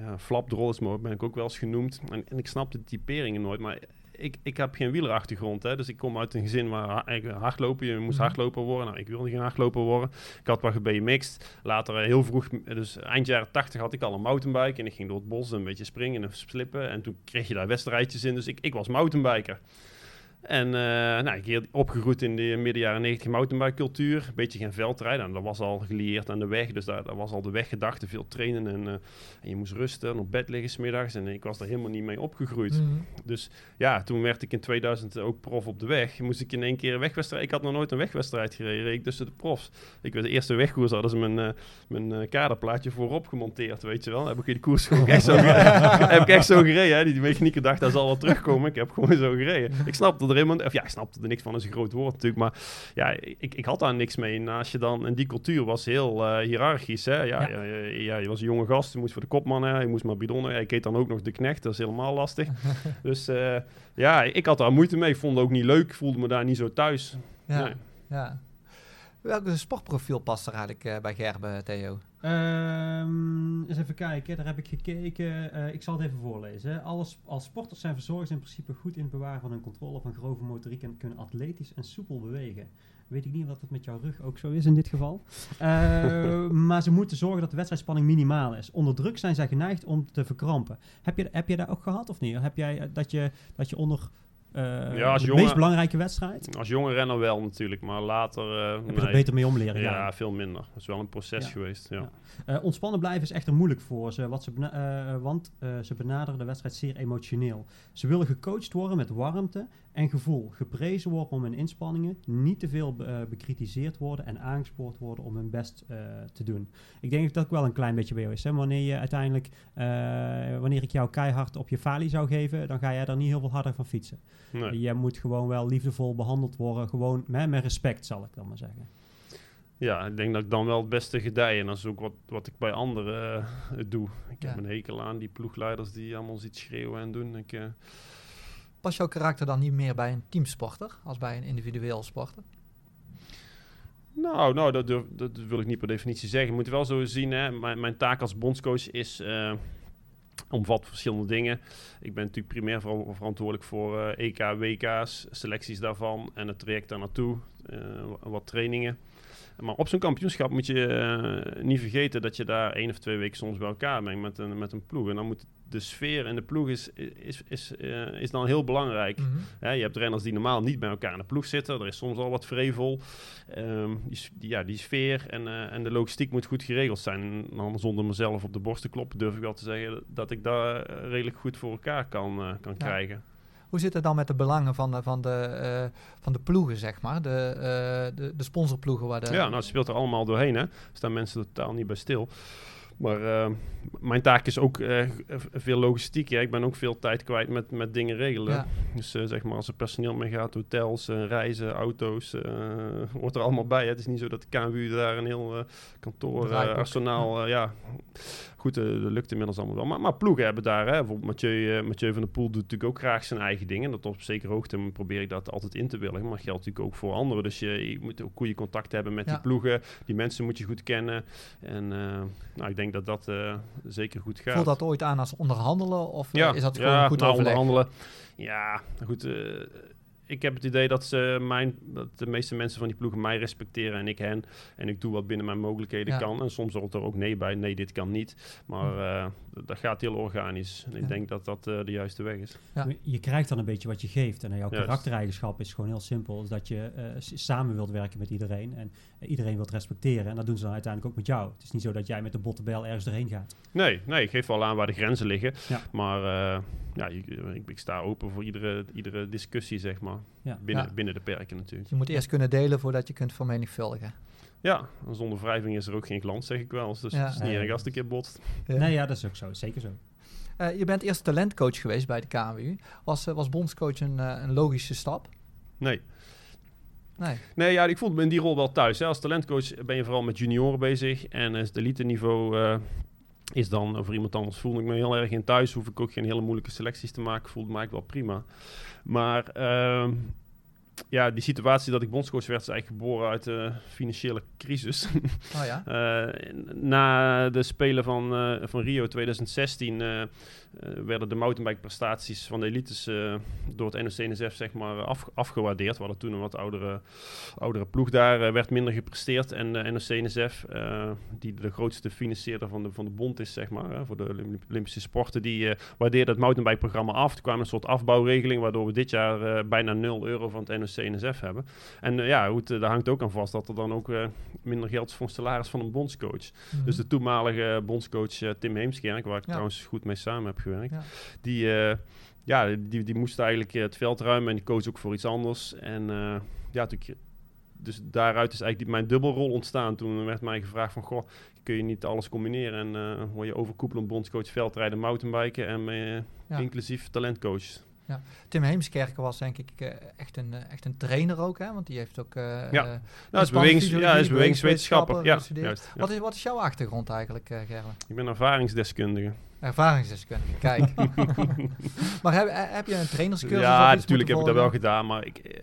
ja, flapdrol is maar ben ik ook wel eens genoemd. En, en ik snap de typeringen nooit, maar ik, ik heb geen wielerachtergrond, hè, dus ik kom uit een gezin waar hardlopen, je moest Mhm. hardloper worden. Nou, ik wilde geen hardloper worden. Ik had wel gebmixed. Later eh, heel vroeg, dus eind jaren 80 had ik al een mountainbike en ik ging door het bos een beetje springen en slippen. En toen kreeg je daar wedstrijdjes in, dus ik, ik was mountainbiker. En eh nou, ik opgegroeid in de midden jaren 90 mountainbike cultuur. Een beetje gaan veldrijden. En dat was al gelieerd aan de weg. Dus daar, daar was al de weggedachte. Veel trainen en, eh, en je moest rusten en op bed liggen smiddags. En ik was daar helemaal niet mee opgegroeid. Mhm. Dus ja, toen werd ik in 2000 ook prof op de weg. Moest ik in één keer een wegwedstrijd... Ik had nog nooit een wegwedstrijd gereden. Ik tussen de profs. Ik werd de eerste wegkoers hadden ze mijn, eh, mijn kaderplaatje voorop gemonteerd, weet je wel. Heb ik in de koers gewoon [LAUGHS] echt zo, gereden. [LAUGHS] heb ik echt zo gereden. Hè. Die, die mechanieker dacht, dat zal wel terugkomen. Ik heb gewoon zo gereden. Ik snapte er helemaal... Of ja, ik snapte er niks van, is een groot woord natuurlijk. Maar ja, ik, ik had daar niks mee. En als je dan... En die cultuur was heel eh hiërarchisch, hè. Ja, Ja. ja. Ja, je was een jonge gast, je moest voor de kopman, hè. Je moest maar bidonnen. Ja, ik heet dan ook nog de knecht, dat is helemaal lastig. [LAUGHS] dus eh, ja, ik had daar moeite mee. Ik vond het ook niet leuk. Voelde me daar niet zo thuis. Ja, Nee. ja. Welke sportprofiel past er eigenlijk eh, bij Gerben, Theo? Ehm, eens even kijken, daar heb ik gekeken. Eh, ik zal het even voorlezen. Alles, als sporters zijn verzorgers in principe goed in het bewaren van hun controle van grove motoriek en kunnen atletisch en soepel bewegen. Weet ik niet of dat met jouw rug ook zo is in dit geval. Eh, [LAUGHS] maar ze moeten zorgen dat de wedstrijdspanning minimaal is. Onder druk zijn zij geneigd om te verkrampen. Heb je, heb je dat ook gehad of niet? Heb jij dat je, dat je onder eh, Ja, als de jongen- meest belangrijke wedstrijd? Als jonge renner wel natuurlijk, maar later... eh, Heb je er beter mee om leren Ja, veel minder. Dat is wel een proces Ja. geweest, ja. Ja. Eh, ontspannen blijven is echter moeilijk voor ze, wat ze eh, want eh, ze benaderen de wedstrijd zeer emotioneel. Ze willen gecoacht worden met warmte en gevoel, geprezen worden om hun inspanningen, niet te veel be- eh, bekritiseerd worden en aangespoord worden om hun best eh, te doen. Ik denk dat dat ook wel een klein beetje bij jou is. Hè? Wanneer je uiteindelijk, eh, wanneer ik jou keihard op je falie zou geven, dan ga jij daar niet heel veel harder van fietsen. Nee. Jij moet gewoon wel liefdevol behandeld worden, gewoon met, met respect zal ik dan maar zeggen. Ja, ik denk dat ik dan wel het beste gedij. En dat is ook wat, wat ik bij anderen eh, doe. Ik Ja. heb een hekel aan die ploegleiders die allemaal iets schreeuwen en doen. Ik, eh, Past jouw karakter dan niet meer bij een teamsporter als bij een individueel sporter? nou, nou dat, durf- dat wil ik niet per definitie zeggen. Je moet wel zo zien, hè. Mijn, mijn taak als bondscoach is... eh, omvat verschillende dingen. Ik ben natuurlijk primair ver- verantwoordelijk voor eh, EK, WK's, selecties daarvan en het traject daar naartoe, eh, wa- wat trainingen. Maar op zo'n kampioenschap moet je eh, niet vergeten dat je daar één of twee weken soms bij elkaar bent met een, met een ploeg. En dan moet de sfeer in de ploeg is, is, is, eh, is dan heel belangrijk. Hè, je hebt renners die normaal niet bij elkaar in de ploeg zitten. Er is soms al wat vrevel. Ehm, die, ja, die sfeer en, eh, en de logistiek moet goed geregeld zijn. En dan zonder mezelf op de borst te kloppen durf ik wel te zeggen dat ik daar redelijk goed voor elkaar kan, kan Ja. krijgen. Hoe zit het dan met de belangen van de, van de, eh, van de ploegen, zeg maar? De, eh, de, de sponsorploegen waar de... Ja, nou het speelt er allemaal doorheen. Hè. Er staan mensen totaal niet bij stil. Maar eh, mijn taak is ook veel logistiek. Ja. Ik ben ook veel tijd kwijt met, met dingen regelen. Ja. Dus zeg maar als er personeel mee gaat, hotels, reizen, auto's, hoort er allemaal bij. Hè. Het is niet zo dat de KNWU daar een heel kantoor, arsenaal, ja... Goed, eh, dat lukt inmiddels allemaal wel. Maar, maar ploegen hebben daar, hè. bijvoorbeeld Mathieu, eh, Mathieu van der Poel doet natuurlijk ook graag zijn eigen dingen. Dat op zekere hoogte probeer ik dat altijd in te willen. Maar dat geldt natuurlijk ook voor anderen. Dus je, je moet ook goede contacten hebben met Ja. die ploegen. Die mensen moet je goed kennen. En eh, nou, ik denk dat dat zeker goed gaat. Voelt dat ooit aan als onderhandelen of Ja, is dat gewoon ja, goed nou, overleg? onderhandelen. Ja, goed. Ik heb het idee dat, ze mijn, dat de meeste mensen van die ploegen mij respecteren en ik hen. En ik doe wat binnen mijn mogelijkheden Ja. kan. En soms hoort er ook nee bij. Nee, dit kan niet. Maar eh, dat gaat heel organisch. En ik Ja. denk dat dat eh, de juiste weg is. Ja. Je krijgt dan een beetje wat je geeft. En jouw Juist. karaktereigenschap is gewoon heel simpel. Is dat je eh, samen wilt werken met iedereen. En eh, iedereen wilt respecteren. En dat doen ze dan uiteindelijk ook met jou. Het is niet zo dat jij met de bottenbel ergens erheen gaat. Nee, nee, ik geef wel aan waar de grenzen liggen. Ja. Maar eh, ja, ik, ik sta open voor iedere, iedere discussie, zeg maar. Ja. Binnen, Ja. binnen de perken natuurlijk. Je moet eerst kunnen delen voordat je kunt vermenigvuldigen. Ja, en zonder wrijving is er ook geen glans, zeg ik wel. Dus Ja. het is niet erg als het een keer botst. Ja. Nee, ja, dat is ook zo. Zeker zo. Eh, je bent eerst talentcoach geweest bij de KMU. Was, eh, was bondscoach een, eh, een logische stap? Nee. Nee. Nee, ja, ik voelde me in die rol wel thuis. Hè. Als talentcoach ben je vooral met junioren bezig. En het elite niveau eh, is dan voor iemand anders voelde ik me heel erg in thuis. Hoef ik ook geen hele moeilijke selecties te maken. Voelde eigenlijk wel prima. Maar ehm, ja, die situatie dat ik bondscoach werd, is eigenlijk geboren uit de financiële crisis. [LAUGHS] Oh ja? Eh, na de Spelen van, eh, van Rio 2016 eh, werden de mountainbike prestaties van de elites door het NOC-NSF zeg maar af, afgewaardeerd. We hadden toen een wat oudere, oudere ploeg daar, werd minder gepresteerd. En de NOC-NSF, die de grootste financieerder van de, van de bond is zeg maar, voor de Olymp- Olympische sporten, die waardeerde het mountainbike-programma af. Er kwam een soort afbouwregeling, waardoor we dit jaar bijna 0 euro van het NOC-NSF hebben. En eh, ja, goed, eh, daar hangt ook aan vast dat er dan ook eh, minder geld is voor een salaris van een bondscoach. Mhm. Dus de toenmalige bondscoach Tim Heemskerk, waar ik Ja. trouwens goed mee samen heb gewerkt, Ja. die, ja, die, die moest eigenlijk het veld ruimen en die coach ook voor iets anders. En ja, toen dus daaruit is eigenlijk die, mijn dubbelrol ontstaan. Toen werd mij gevraagd van, goh, kun je niet alles combineren en eh, word je overkoepelend bondscoach veldrijden, mountainbiken en Ja. inclusief talentcoach. Tim Heemskerken was denk ik eh, echt, een, eh, echt een trainer ook, hè? Want die heeft ook... eh, Ja. Nou, is bewegings, ja, is bewegingswetenschapper. Ja, juist. ja. Wat, is, wat is jouw achtergrond eigenlijk, Gerle? Ik ben ervaringsdeskundige. Ervaringsdeskundige, kijk. [LAUGHS] maar heb, heb je een trainerscursus Ja, natuurlijk heb ik dat wel gedaan. Maar ik,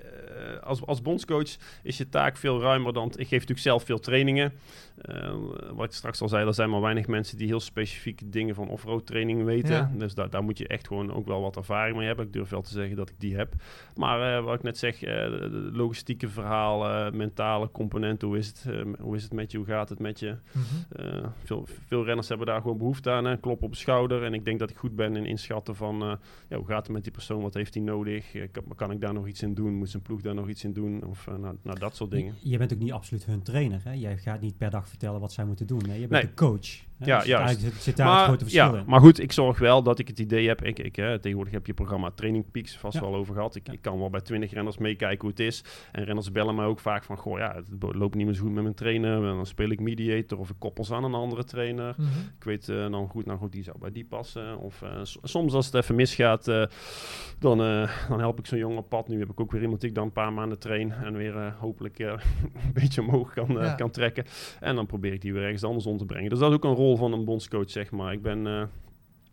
als, als bondscoach is je taak veel ruimer dan... Ik geef natuurlijk zelf veel trainingen. Eh, wat ik straks al zei, er zijn maar weinig mensen die heel specifieke dingen van offroad training weten. Ja. Dus daar daar moet je echt gewoon ook wel wat ervaring mee hebben. Ik durf wel te zeggen dat ik die heb. Maar eh, wat ik net zeg, eh, de, logistieke verhalen, mentale componenten. Hoe is, het, eh, hoe is het met je? Hoe gaat het met je? Mhm. Eh, veel, veel renners hebben daar gewoon behoefte aan. Hè? Klop op de schouder. En ik denk dat ik goed ben in inschatten van... eh, ja, hoe gaat het met die persoon? Wat heeft hij nodig? Eh, kan, kan ik daar nog iets in doen? Moet zijn ploeg daar nog iets in doen? Of eh, nou, nou, dat soort dingen. Je, je bent ook niet absoluut hun trainer. Hè? Jij gaat niet per dag vertellen wat zij moeten doen. Hè? Je bent Nee. de coach. Ja, Dus juist. Eigenlijk zit, zit daar het grote verschil ja, in. maar goed, ik zorg wel dat ik het idee heb. Ik, ik, hè, tegenwoordig heb je programma Training Peaks vast Ja. wel over gehad. Ik, Ja. ik kan wel bij twintig renners meekijken hoe het is. En renners bellen mij ook vaak van... Goh, ja, het loopt niet meer zo goed met mijn trainer. En dan speel ik mediator of ik koppel ze aan een andere trainer. Mhm. Ik weet eh, dan goed, nou goed, die zou bij die passen. Of eh, soms als het even misgaat, eh, dan, dan help ik zo'n jongen op pad. Nu heb ik ook weer iemand die ik dan een paar maanden train en weer hopelijk [LAUGHS] een beetje omhoog kan, kan trekken. En dan probeer ik die weer ergens anders om te brengen. Dus dat is ook een rol van een bondscoach, zeg maar. Ik ben... eh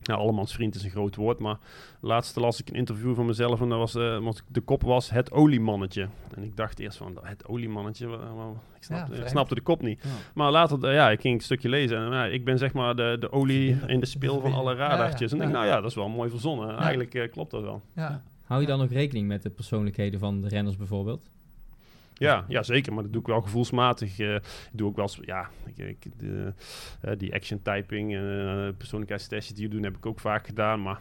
nou, allemans vriend is een groot woord, maar laatst las ik een interview van mezelf en dat was, eh, want de kop was het oliemannetje. En ik dacht eerst van, het oliemannetje, ik, snap, Ja, ik snapte de kop niet. Ja. Maar later, eh, ja, ik ging een stukje lezen en ik ben zeg maar de, de olie in de spil van alle radartjes. En ik nou ja, dat is wel mooi verzonnen. Eigenlijk klopt dat wel. Ja. Hou je dan ook rekening met de persoonlijkheden van de renners bijvoorbeeld? Ja, ja, zeker. Maar dat doe ik wel gevoelsmatig. eh, ik doe ook wel ja, ik, de, eh, die action typing en eh, persoonlijkheidstests die we doen, heb ik ook vaak gedaan. Maar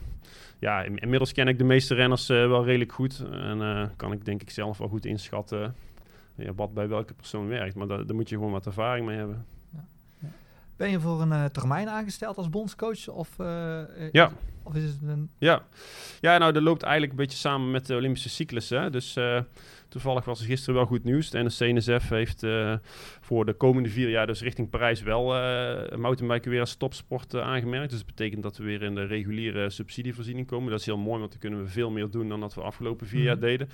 ja, in- inmiddels ken ik de meeste renners wel redelijk goed. En kan ik denk ik zelf wel goed inschatten ja, wat bij welke persoon werkt. Maar daar, daar moet je gewoon wat ervaring mee hebben. Ben je voor een termijn aangesteld als bondscoach? Of, Ja. of is het een... Ja. ja, nou dat loopt eigenlijk een beetje samen met de Olympische cyclus. Hè? Dus toevallig was er gisteren wel goed nieuws. De NSC-NSF heeft eh, voor de komende vier jaar, dus richting Parijs, wel eh mountainbiken weer als topsport eh, aangemerkt. Dus dat betekent dat we weer in de reguliere subsidievoorziening komen. Dat is heel mooi, want dan kunnen we veel meer doen dan dat we afgelopen vier Mhm. jaar deden.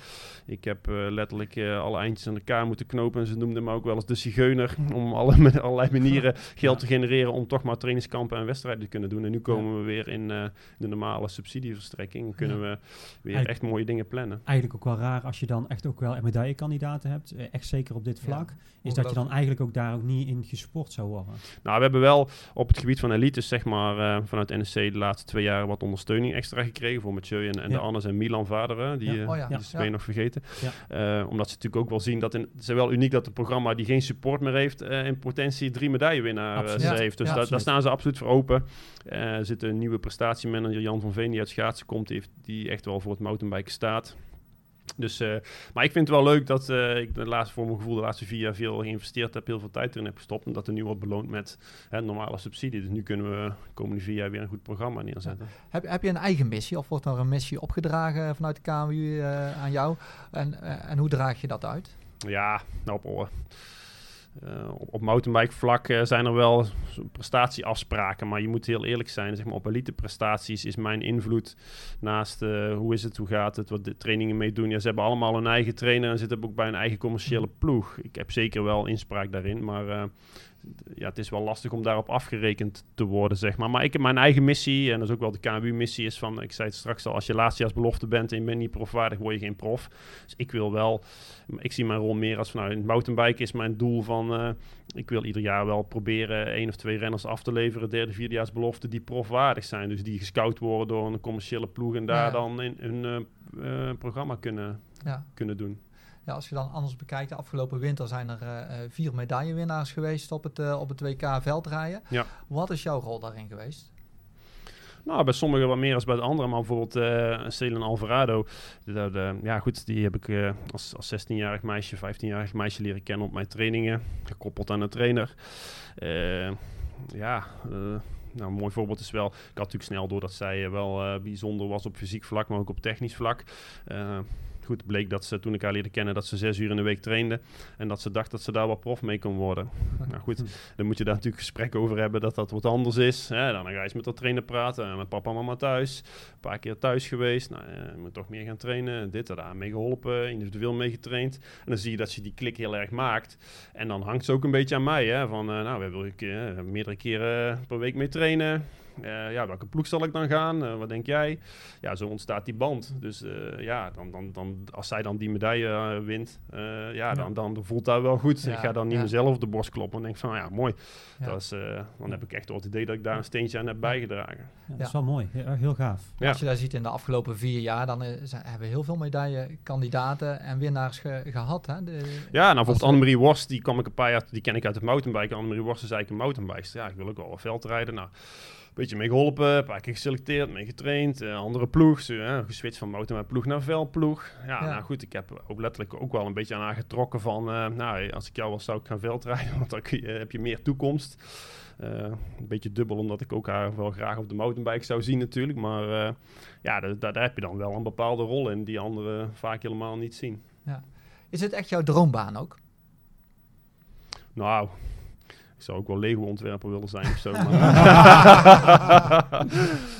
Ik heb eh, letterlijk alle eindjes aan elkaar moeten knopen. En ze noemden me ook wel eens de zigeuner. Om alle, met [LAUGHS] allerlei manieren [LAUGHS] geld te genereren om toch maar trainingskampen en wedstrijden te kunnen doen. En nu komen we weer in eh, de normale subsidieverstrekking. En kunnen we weer echt mooie dingen plannen. Eigenlijk ook wel raar als je dan echt ook wel medaillekandidaten hebt. echt zeker op dit Ja, vlak. is dat je ongelooflijk. dan eigenlijk ook daar ook niet in gesport zou worden. Nou, we hebben wel op het gebied van elites, zeg maar, eh, vanuit NSC de laatste twee jaar wat ondersteuning extra gekregen. Voor Mathieu en, en Ja. de Annes en Milan Vaderen. Die, Ja. eh, Oh ja, die ja. ben je nog vergeten. Ja. Eh, omdat ze natuurlijk ook wel zien dat in, het is wel uniek dat een programma die geen support meer heeft, eh, in potentie drie medaillewinnaars eh, heeft. Dus Ja, daar- daar staan ze absoluut voor open. Eh, er zit een nieuwe prestatiemanager, Jan van Veen, die uit schaatsen komt, die, heeft, die echt wel voor het mountainbiken staat. Dus, eh, maar ik vind het wel leuk dat eh, ik de laatste, voor mijn gevoel de laatste vier jaar veel geïnvesteerd heb, heel veel tijd erin heb gestopt. En dat er nu wordt beloond met hè, normale subsidie. Dus nu kunnen we de komende vier jaar weer een goed programma neerzetten. Heb, heb je een eigen missie of wordt er een missie opgedragen vanuit de KMU eh, aan jou? En, en hoe draag je dat uit? Ja, nou, op, op, op mountainbike vlak eh, zijn er wel prestatieafspraken, maar je moet heel eerlijk zijn. Zeg maar, op elite prestaties is mijn invloed naast eh, hoe is het, hoe gaat het, wat de trainingen mee doen. Ja, ze hebben allemaal een eigen trainer en zitten ook bij een eigen commerciële ploeg. Ik heb zeker wel inspraak daarin, maar eh, ja, het is wel lastig om daarop afgerekend te worden, zeg maar. Maar ik heb mijn eigen missie, en dat is ook wel de KNWU-missie, is van, ik zei het straks al, als je laatstejaarsbelofte bent en je bent niet profwaardig, word je geen prof. Dus ik wil wel, ik zie mijn rol meer als van, nou, in mountainbiken is mijn doel van, eh, ik wil ieder jaar wel proberen één of twee renners af te leveren, derde, vierdejaarsbelofte, die profwaardig zijn. Dus die gescout worden door een commerciële ploeg en daar Ja. dan in hun eh, eh, programma kunnen, Ja. kunnen doen. Ja, als je dan anders bekijkt, de afgelopen winter zijn er eh, eh, vier medaillewinnaars geweest op het, eh, op het WK veldrijden. Ja. Wat is jouw rol daarin geweest? Nou, bij sommigen wat meer dan bij de anderen. Maar bijvoorbeeld Celen Alvarado. De, de- ja, goed, die heb ik als, als 16-jarig meisje, 15-jarig meisje leren kennen op mijn trainingen. Gekoppeld aan een trainer. Ja, nou, een mooi voorbeeld is wel... Ik had natuurlijk snel door dat zij wel bijzonder was op fysiek vlak, maar ook op technisch vlak. Goed, bleek dat ze toen ik haar leerde kennen dat ze zes uur in de week trainde. En dat ze dacht dat ze daar wel prof mee kon worden. [LAUGHS] nou goed, dan moet je daar natuurlijk gesprek over hebben dat dat wat anders is. Hè? Dan ga je eens met dat trainer praten. En met papa en mama thuis. Een paar keer thuis geweest. Nou, je moet toch meer gaan trainen. Dit en daar mee geholpen. Individueel mee getraind. En dan zie je dat ze die klik heel erg maakt. En dan hangt ze ook een beetje aan mij. Hè? Van, eh, nou, we willen uh, meerdere keren per week mee trainen. Uh, ja, welke ploeg zal ik dan gaan? Uh, wat denk jij? Ja, zo ontstaat die band. Dus uh, ja, dan, dan, dan, als zij dan die medaille uh, wint, ja, ja, Dan, dan voelt dat wel goed. Ja, ik ga dan niet ja. mezelf op de borst kloppen en denk van, ja, mooi. Dat is, uh, dan heb ik echt het idee dat ik daar een steentje aan heb bijgedragen. dat is wel mooi. Heel, heel gaaf. Als je daar ziet in de afgelopen vier jaar, dan hebben we heel veel medaillekandidaten en winnaars ge, gehad. Hè? De, ja, nou bijvoorbeeld Annemarie Worst, die kwam ik een paar jaar, die ken ik uit het mountainbiken. Annemarie Worst is eigenlijk een mountainbikester. Ja, ik wil ook wel veldrijden. Nou, beetje mee geholpen, een paar keer geselecteerd, mee getraind, uh, andere ploeg, zo, uh, geswitcht van motorploeg naar veldploeg. Ja, ja, nou goed, ik heb ook letterlijk ook wel een beetje aan haar getrokken van, uh, nou, als ik jou was, zou ik gaan veldrijden, [LAUGHS] want dan je, heb je meer toekomst. Een beetje dubbel, omdat ik ook haar wel graag op de mountainbike zou zien natuurlijk, maar ja, daar, daar, heb je dan wel een bepaalde rol in die anderen vaak helemaal niet zien. Ja. Is het echt jouw droombaan ook? Nou, zou ook wel Lego-ontwerper willen zijn of zo. [LAUGHS]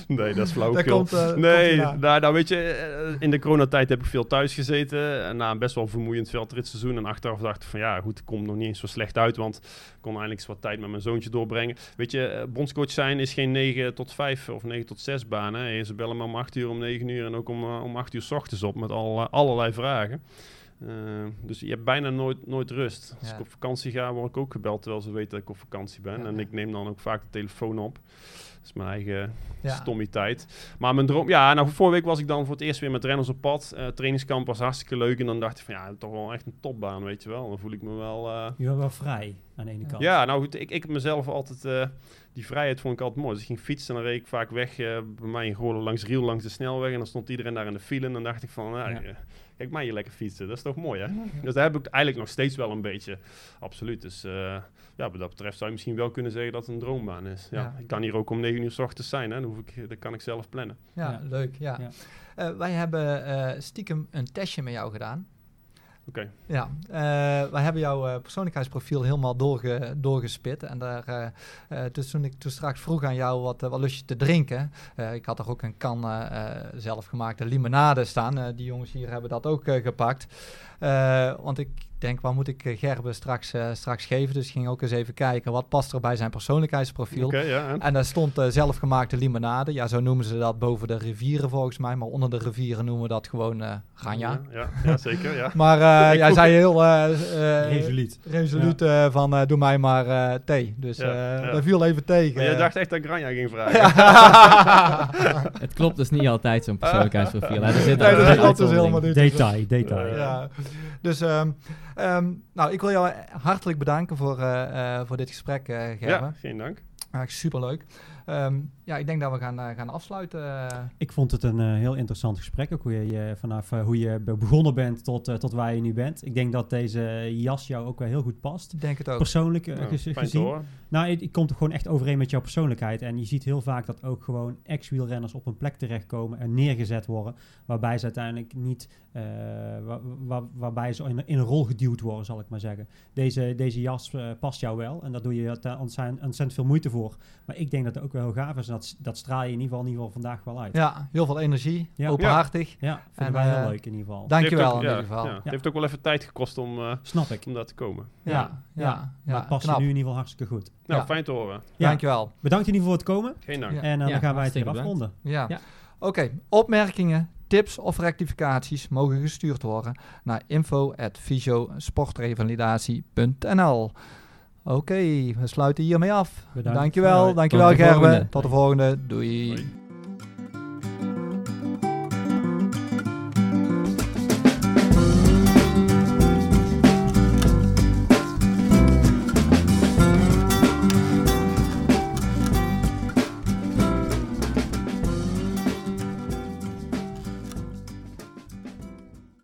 [LAUGHS] nee, dat is flauwekul. Komt, uh, nee, nou, nou, weet je, in de coronatijd heb ik veel thuis gezeten. En na een best wel vermoeiend veldritseizoen. En achteraf dacht ik van ja, goed, het komt nog niet eens zo slecht uit. Want ik kon eindelijk eens wat tijd met mijn zoontje doorbrengen. Weet je, bondscoach zijn is geen 9 tot 5 of 9 tot 6 baan. Hè. Ze bellen me om 8 uur, om 9 uur en ook om, om 8 uur s ochtends op met al, allerlei vragen. Uh, dus je hebt bijna nooit, nooit rust. Als ja. ik op vakantie ga, word ik ook gebeld terwijl ze weten dat ik op vakantie ben. Ja, en ik neem dan ook vaak de telefoon op. Dat is mijn eigen ja. stommiteit. Maar mijn droom... Ja, nou, vorige week was ik dan voor het eerst weer met renners op pad. Uh, trainingskamp was hartstikke leuk. En dan dacht ik van, ja, toch wel echt een topbaan, weet je wel. Dan voel ik me wel... Uh... Je bent wel vrij, aan de ene kant. Ja, nou goed, ik, ik heb mezelf altijd... Die vrijheid vond ik altijd mooi. Dus ik ging fietsen en dan reed ik vaak weg bij mij in Goorlen langs Riel, langs de snelweg. En dan stond iedereen daar in de file. En dan dacht ik van, nou, ja. Kijk mij hier lekker fietsen. Dat is toch mooi, hè? Dus daar heb ik eigenlijk nog steeds wel een beetje. Absoluut. Dus uh, ja, wat dat betreft zou je misschien wel kunnen zeggen dat het een droombaan is. Ja, ja. Ik kan hier ook om 9 uur s ochtends zijn, hè? Dan hoef ik, dat kan ik zelf plannen. Ja, leuk. Ja. Uh, wij hebben uh, stiekem een testje met jou gedaan. Oké. Ja, uh, wij hebben jouw uh, persoonlijkheidsprofiel helemaal doorge, doorgespit. En daar, uh, dus toen ik toen straks vroeg aan jou wat, wat lust je te drinken. ik had er ook een kan zelfgemaakte limonade staan. die jongens hier hebben dat ook gepakt. want ik denk, waar moet ik Gerben straks, uh, straks geven? Dus ik ging ook eens even kijken, wat past er bij zijn persoonlijkheidsprofiel? Okay, ja, en? en daar stond uh, zelfgemaakte limonade. Ja, zo noemen ze dat boven de rivieren volgens mij. Maar onder de rivieren noemen we dat gewoon uh, ganja. Ja, ja, ja, zeker, ja. [LAUGHS] maar [LAUGHS] jij zei heel... resoluut. Resoluut ja. van, doe mij maar thee. Dus dat viel even tegen. Maar jij dacht echt dat ik ganja ging vragen. [LAUGHS] het klopt dus niet altijd, zo'n persoonlijkheidsprofiel. Er zit nee, dat klopt dus helemaal niet. Detail, detail. Dus... Um, Um, nou, ik wil jou hartelijk bedanken voor, uh, uh, voor dit gesprek, uh, Gerben. Ja, geen dank. Uh, superleuk. Ehm, ja, ik denk dat we gaan, eh, gaan afsluiten. eh. Ik vond het een eh, heel interessant gesprek. Ook hoe je, je vanaf hoe je be- begonnen bent tot, eh, tot waar je nu bent. Ik denk dat deze jas jou ook wel heel goed past. ik denk het ook. Persoonlijk Nou, gezien. Nou, het, het komt er gewoon echt overeen met jouw persoonlijkheid. En je ziet heel vaak dat ook gewoon ex-wielrenners op een plek terechtkomen en neergezet worden. Waarbij ze uiteindelijk niet, eh, wa- wa- waarbij ze in, in een rol geduwd worden, zal ik maar zeggen. Deze, deze jas past jou wel en daar doe je te- ontzettend, ontzettend veel moeite voor. Maar ik denk dat het ook wel heel gaaf is dat, dat straal je in ieder geval, in ieder geval vandaag wel uit. Ja, heel veel energie, Ja. openhartig. Ja, vind En, ik wel heel eh, leuk in ieder geval. Dankjewel Het in ieder ook- geval. ja, Ja, Het heeft ook wel even tijd gekost om, eh, Snap ik. om daar te komen. ja, ja. Maar het past nu in ieder geval hartstikke goed. Nou, Ja. fijn te horen. Ja. Dankjewel. Bedankt in ieder geval voor het komen. Geen dank. Ja. En eh, Ja, dan gaan wij het hartstikke afronden. Ja. Ja. Oké, opmerkingen, tips of rectificaties mogen gestuurd worden naar info.fysiosportrevalidatie.nl Oké, we sluiten hiermee af. Bedankt. Dankjewel, dankjewel Gerben. Tot de volgende. Doei.